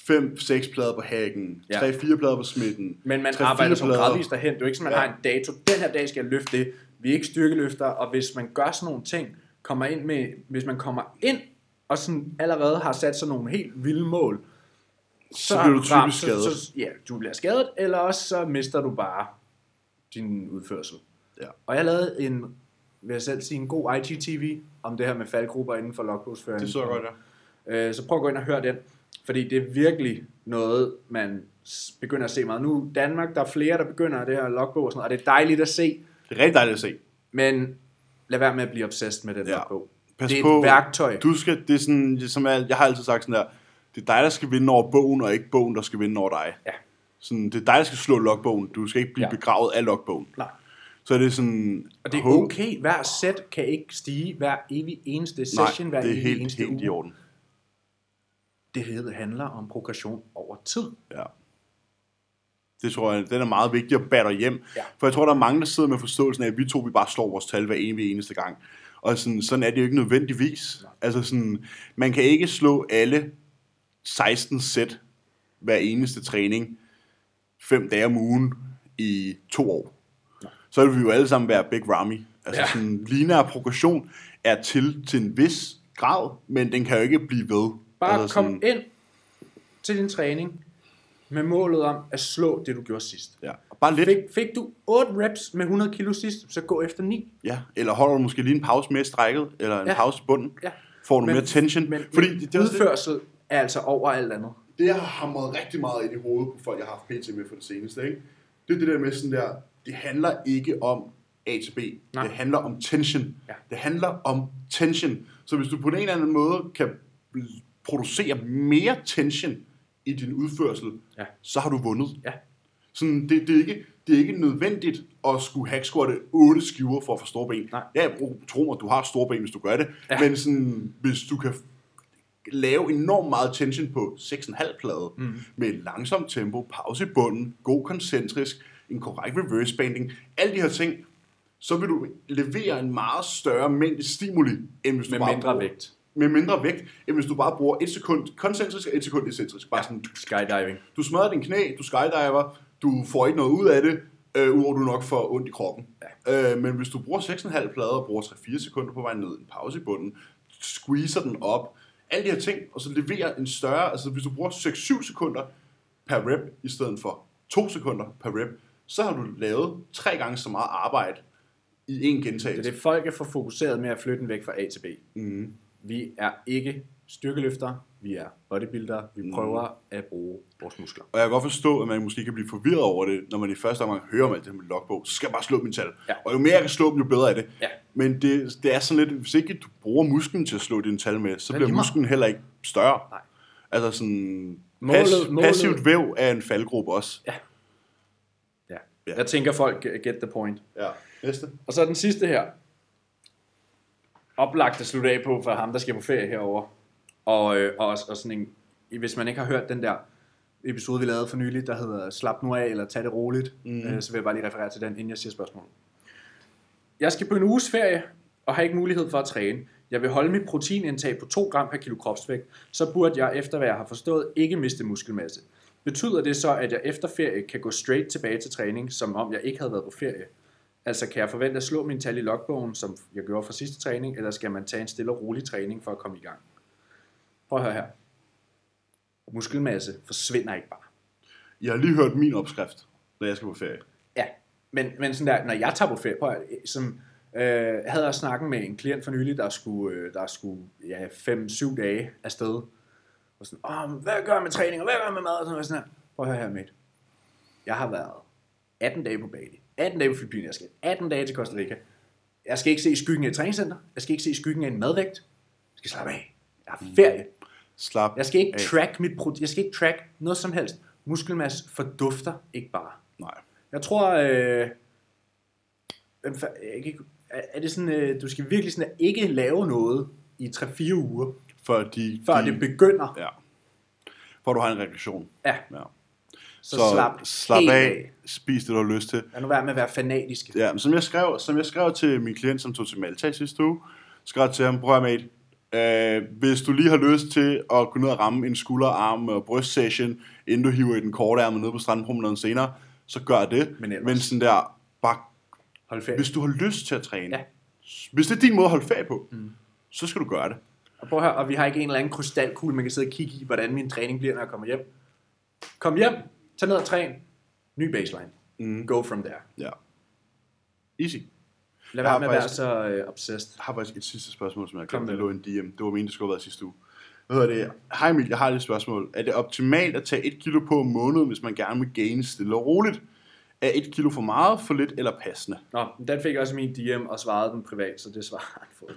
5-6 plader på hacken, Ja. 3-4 plader på smitten. Men man 3-4 arbejder så plader. gradvist derhen. Det er jo ikke sådan, man Ja. har en dato. Den her dag skal jeg løfte det. Vi er ikke styrkeløfter, og hvis man gør sådan nogle ting, kommer ind med, hvis man kommer ind og sådan allerede har sat sådan nogle helt vilde mål, Så bliver du typisk ramt- skadet. Så, så, ja, du bliver skadet, eller også så mister du bare din udførsel. Ja. Og jeg lavede en, vil jeg selv sige, en god IGTV om det her med faldgrupper inden for logbogsføring. Det så godt, ja. Øh, så prøv at gå ind og høre den, fordi det er virkelig noget, man begynder at se meget. Nu Danmark, der er flere, der begynder det her logbog og sådan noget, og det er dejligt at se, Det er rigtig dejligt at se. men lad være med at blive obsessed med den Ja. logbog. Pas det er på, et værktøj. Du skal, det er sådan, det er som jeg, jeg har altid sagt sådan der, det er dig, der skal vinde over bogen, og ikke bogen, der skal vinde over dig. Ja. Sådan, det er dig, der skal slå logbogen. Du skal ikke blive Ja. begravet af logbogen. Nej. Så er det sådan... Og det er okay, hver sæt kan ikke stige hver evig eneste session, Nej, hver det er evig helt, eneste helt i uge. orden. Det hedder- handler om progression over tid. Ja. Det tror jeg, den er meget vigtig at batte hjem. Ja. For jeg tror, der er mange, der sidder med forståelsen af, at vi to vi bare slår vores tal hver evig eneste gang. Og sådan, sådan er det jo ikke nødvendigvis. Altså sådan, man kan ikke slå alle 16 sæt hver eneste træning fem dage om ugen i to år. Så vil vi jo alle sammen være Big Ramy. Altså Ja. sådan, lineær progression er til til en vis grad, men den kan jo ikke blive ved. Bare altså kom ind til din træning med målet om at slå det, du gjorde sidst. Ja. Bare lidt. Fik, fik du 8 reps med 100 kilo sidst, så gå efter 9. Ja, eller holder du måske lige en pause med i strækket, eller en Ja. pause i bunden, Ja. får du Men- mere tension. Men, Fordi men det, det, også det, udførsel er altså over alt andet. det, jeg har hamret rigtig meget ind i hovedet på folk, jeg har haft PT med for det seneste, ikke? det er det der med sådan der, det handler ikke om A til B. Nej. Det handler om tension. Ja. Det handler om tension. Så hvis du på en eller anden måde kan producere mere tension i din udførsel, Ja. så har du vundet. Ja. Sådan, det, det, er ikke, det er ikke nødvendigt at skulle hacksquatte 8 skiver for at få store ben. Nej. Ja, bro, tro mig, du har store ben, hvis du gør det. Ja. Men sådan, hvis du kan lave enormt meget tension på 6,5 plade, mm. med langsomt tempo, pause i bunden, god koncentrisk, en korrekt reverse banding, alle de her ting, så vil du levere en meget større mængde stimuli, end hvis du Med bare mindre bruger, vægt. Med mindre vægt, end hvis du bare bruger et sekund koncentrisk og et sekund excentrisk. Bare sådan, Skydiving. du smadrer din knæ, du skydiver, du får ikke noget ud af det, øh, udover du nok får ondt i kroppen. Ja. Øh, men hvis du bruger 6,5 plader og bruger 3-4 sekunder på vej ned, en pause i bunden, squeezer den op, alle de her ting, og så leverer en større, altså hvis du bruger 6-7 sekunder per rep, i stedet for 2 sekunder per rep, så har du lavet tre gange så meget arbejde i en Det er gentagelse. det, folk er for fokuseret med at flytte den væk fra A til B. Mm. Vi er ikke styrkeløfter, vi er bodybuildere, vi Mm. prøver at bruge vores muskler. Og jeg kan godt forstå, at man måske kan blive forvirret over det, når man i første omgang hører om alt det her med logbog. Så skal jeg bare slå min tal. Ja. Og jo mere jeg kan slå dem, jo bedre er det. Ja. Men det, det er sådan lidt, hvis ikke du bruger musklen til at slå dine tal med, så er bliver musklen heller ikke større. Nej. Altså sådan, Målet- pas, målet- passivt væv er en faldgruppe også. Ja. Ja. Ja. Jeg tænker, folk get the point. Ja. Næste. Og så den sidste her. Oplagt at slutte af på for ham, der skal på ferie herover. Og, øh, og, og sådan en, hvis man ikke har hørt den der episode, vi lavede for nylig, der hedder Slap nu af, eller Tag det roligt, mm. øh, så vil jeg bare lige referere til den, inden jeg siger spørgsmålet. Jeg skal på en uges ferie, og har ikke mulighed for at træne. Jeg vil holde mit proteinindtag på 2 gram per kilo kropsvægt, så burde jeg, efter hvad jeg har forstået, ikke miste muskelmasse. Betyder det så, at jeg efter ferie kan gå straight tilbage til træning, som om jeg ikke havde været på ferie? Altså kan jeg forvente at slå min tal i logbogen, som jeg gjorde fra sidste træning, eller skal man tage en stille og rolig træning for at komme i gang? Prøv at høre her. Muskelmasse forsvinder ikke bare. Jeg har lige hørt min opskrift, når jeg skal på ferie. Ja, men, men sådan der, når jeg tager på ferie, prøv at, som, øh, jeg havde også snakket med en klient for nylig, der skulle, øh, der skulle ja, 5-7 dage afsted. Og sådan, Åh, hvad gør jeg med træning, og hvad gør jeg med mad, og sådan noget. Sådan her. Prøv at høre her, mate. Jeg har været 18 dage på Bali, 18 dage på Filippinerne, jeg skal 18 dage til Costa Rica. Jeg skal ikke se skyggen af et træningscenter, jeg skal ikke se skyggen af en madvægt. Jeg skal slappe af. Jeg har ferie. Slap Jeg skal ikke af. track mit protein, jeg skal ikke track noget som helst. Muskelmasse fordufter ikke bare. Nej. Jeg tror, øh, jeg kan er det sådan, øh, du skal virkelig sådan ikke lave noget i 3-4 uger, Før, de, før de, det begynder. Ja. For du har en regression. Ja, Ja. så, så slap, slap helt af. Spis det, du har lyst til. Lad nu være med at være fanatisk. Ja, men som jeg skrev, som jeg skrev til min klient, som tog til Malta sidste uge, skrev til ham, prøv at mate, øh, hvis du lige har lyst til at gå ned og ramme en skulder, arm og brystsession, inden du hiver i den korte ærme ned på strandpromenaden senere, så gør det. Men ellers- men sådan der, bare, Hold ferie. hvis du har lyst til at træne, Ja. hvis det er din måde at holde ferie på, mm. så skal du gøre det. Og prøv at høre, og vi har ikke en eller anden krystalkugle, man kan sidde og kigge i, hvordan min træning bliver, når jeg kommer hjem. Kom hjem, tag ned og træn. Ny baseline. Mm. Go from there. Ja. Easy. Lad Jeg være med at være så øh, obsessed. Jeg har faktisk et sidste spørgsmål, som jeg Kom glemte, det lå i en DM. Det var min, det skulle have været sidste uge. Hvad hedder det? Hej Emil, jeg har et spørgsmål. Er det optimalt at tage et kilo på om måneden, hvis man gerne vil gaine stille og roligt? Er et kilo for meget, for lidt eller passende? Nå, den fik også min DM og svarede den privat, så det svarer han fået.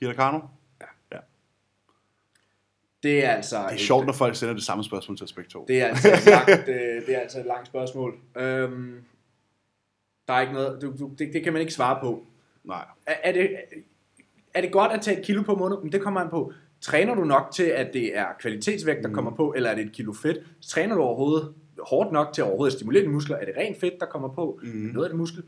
Hirakano? Det er altså... Det er sjovt, når folk sender det samme spørgsmål til Aspekt 2. Det er altså et langt, det, det er altså et langt spørgsmål. Øhm, der er ikke noget, du, du, det, det kan man ikke svare på. Nej. Er, er, det, er det godt at tage et kilo på måned? Men det kommer an på. Træner du nok til, at det er kvalitetsvægt, der Mm. kommer på, eller er det et kilo fedt? Træner du overhovedet hårdt nok til overhovedet at stimulere dine muskler? Er det rent fedt, der kommer på? Mm. Noget af det muskel?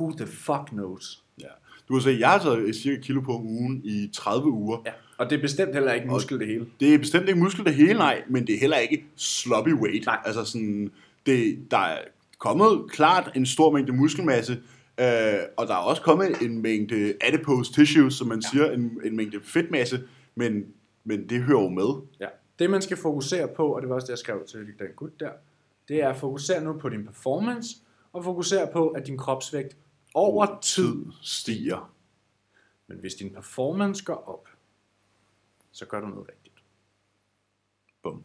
Who the fuck knows? Ja. Du kan se, jeg har taget et cirka kilo på ugen i 30 uger. Ja. Og det er bestemt heller ikke muskel det hele. Det er bestemt ikke muskel det hele, nej, men det er heller ikke sloppy weight. Nej. Altså sådan, det, der er kommet klart en stor mængde muskelmasse, øh, og der er også kommet en mængde adipose tissue, som man ja. siger, en, en mængde fedtmasse, men, men det hører jo med. Ja. Det man skal fokusere på, og det var også det, jeg skrev til den gut der, det er at fokusere nu på din performance, og fokusere på, at din kropsvægt over tid, stiger. men hvis din performance går op, så gør du noget rigtigt. Bum.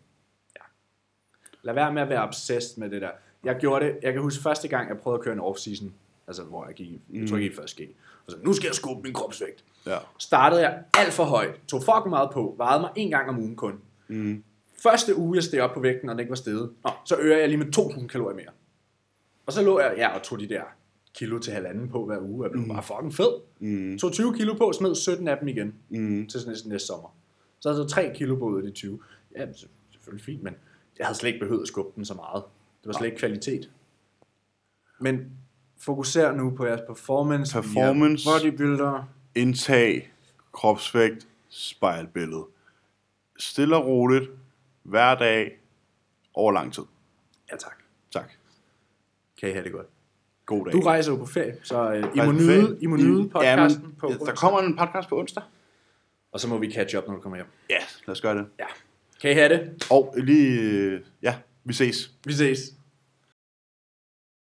Lad være med at være obsessed med det der. Jeg gjorde det, jeg kan huske første gang, jeg prøvede at køre en off-season, altså hvor jeg gik, jeg tror jeg gik i første G, og så, nu skal jeg skubbe min kropsvægt. Ja. Startede jeg alt for højt, tog fucking meget på, vejede mig en gang om ugen kun. Mm. Første uge, jeg steg op på vægten, og den ikke var steget, Nå, så øger jeg lige med 2.000 kalorier mere. Og så lå jeg ja, og tog de der kilo til halvanden på hver uge, jeg blev bare fucking fed. Mm. Tog 20 kilo på, smed 17 af dem igen Mm. til næste, næste sommer. Så havde jeg så 3 kilo på ud af de 20. Ja, selvfølgelig fint, men jeg havde slet ikke behøvet at skubbe den så meget. Det var slet ikke kvalitet. Men fokuser nu på jeres performance. Performance. via Bodybuilder. Indtag, kropsvægt, spejlbillede. Stille og roligt, hver dag, over lang tid. Ja, tak. Tak. Kan I have det godt. God dag. Du rejser jo på ferie, så øh, I, må nyde, ferie. I må nyde podcasten Jamen, på ja, Der onsdag. kommer en podcast på onsdag. Og så må vi catch up, når du kommer hjem. Ja, lad os gøre det. Ja. Kan I have det? Og lige, øh, ja, vi ses. Vi ses.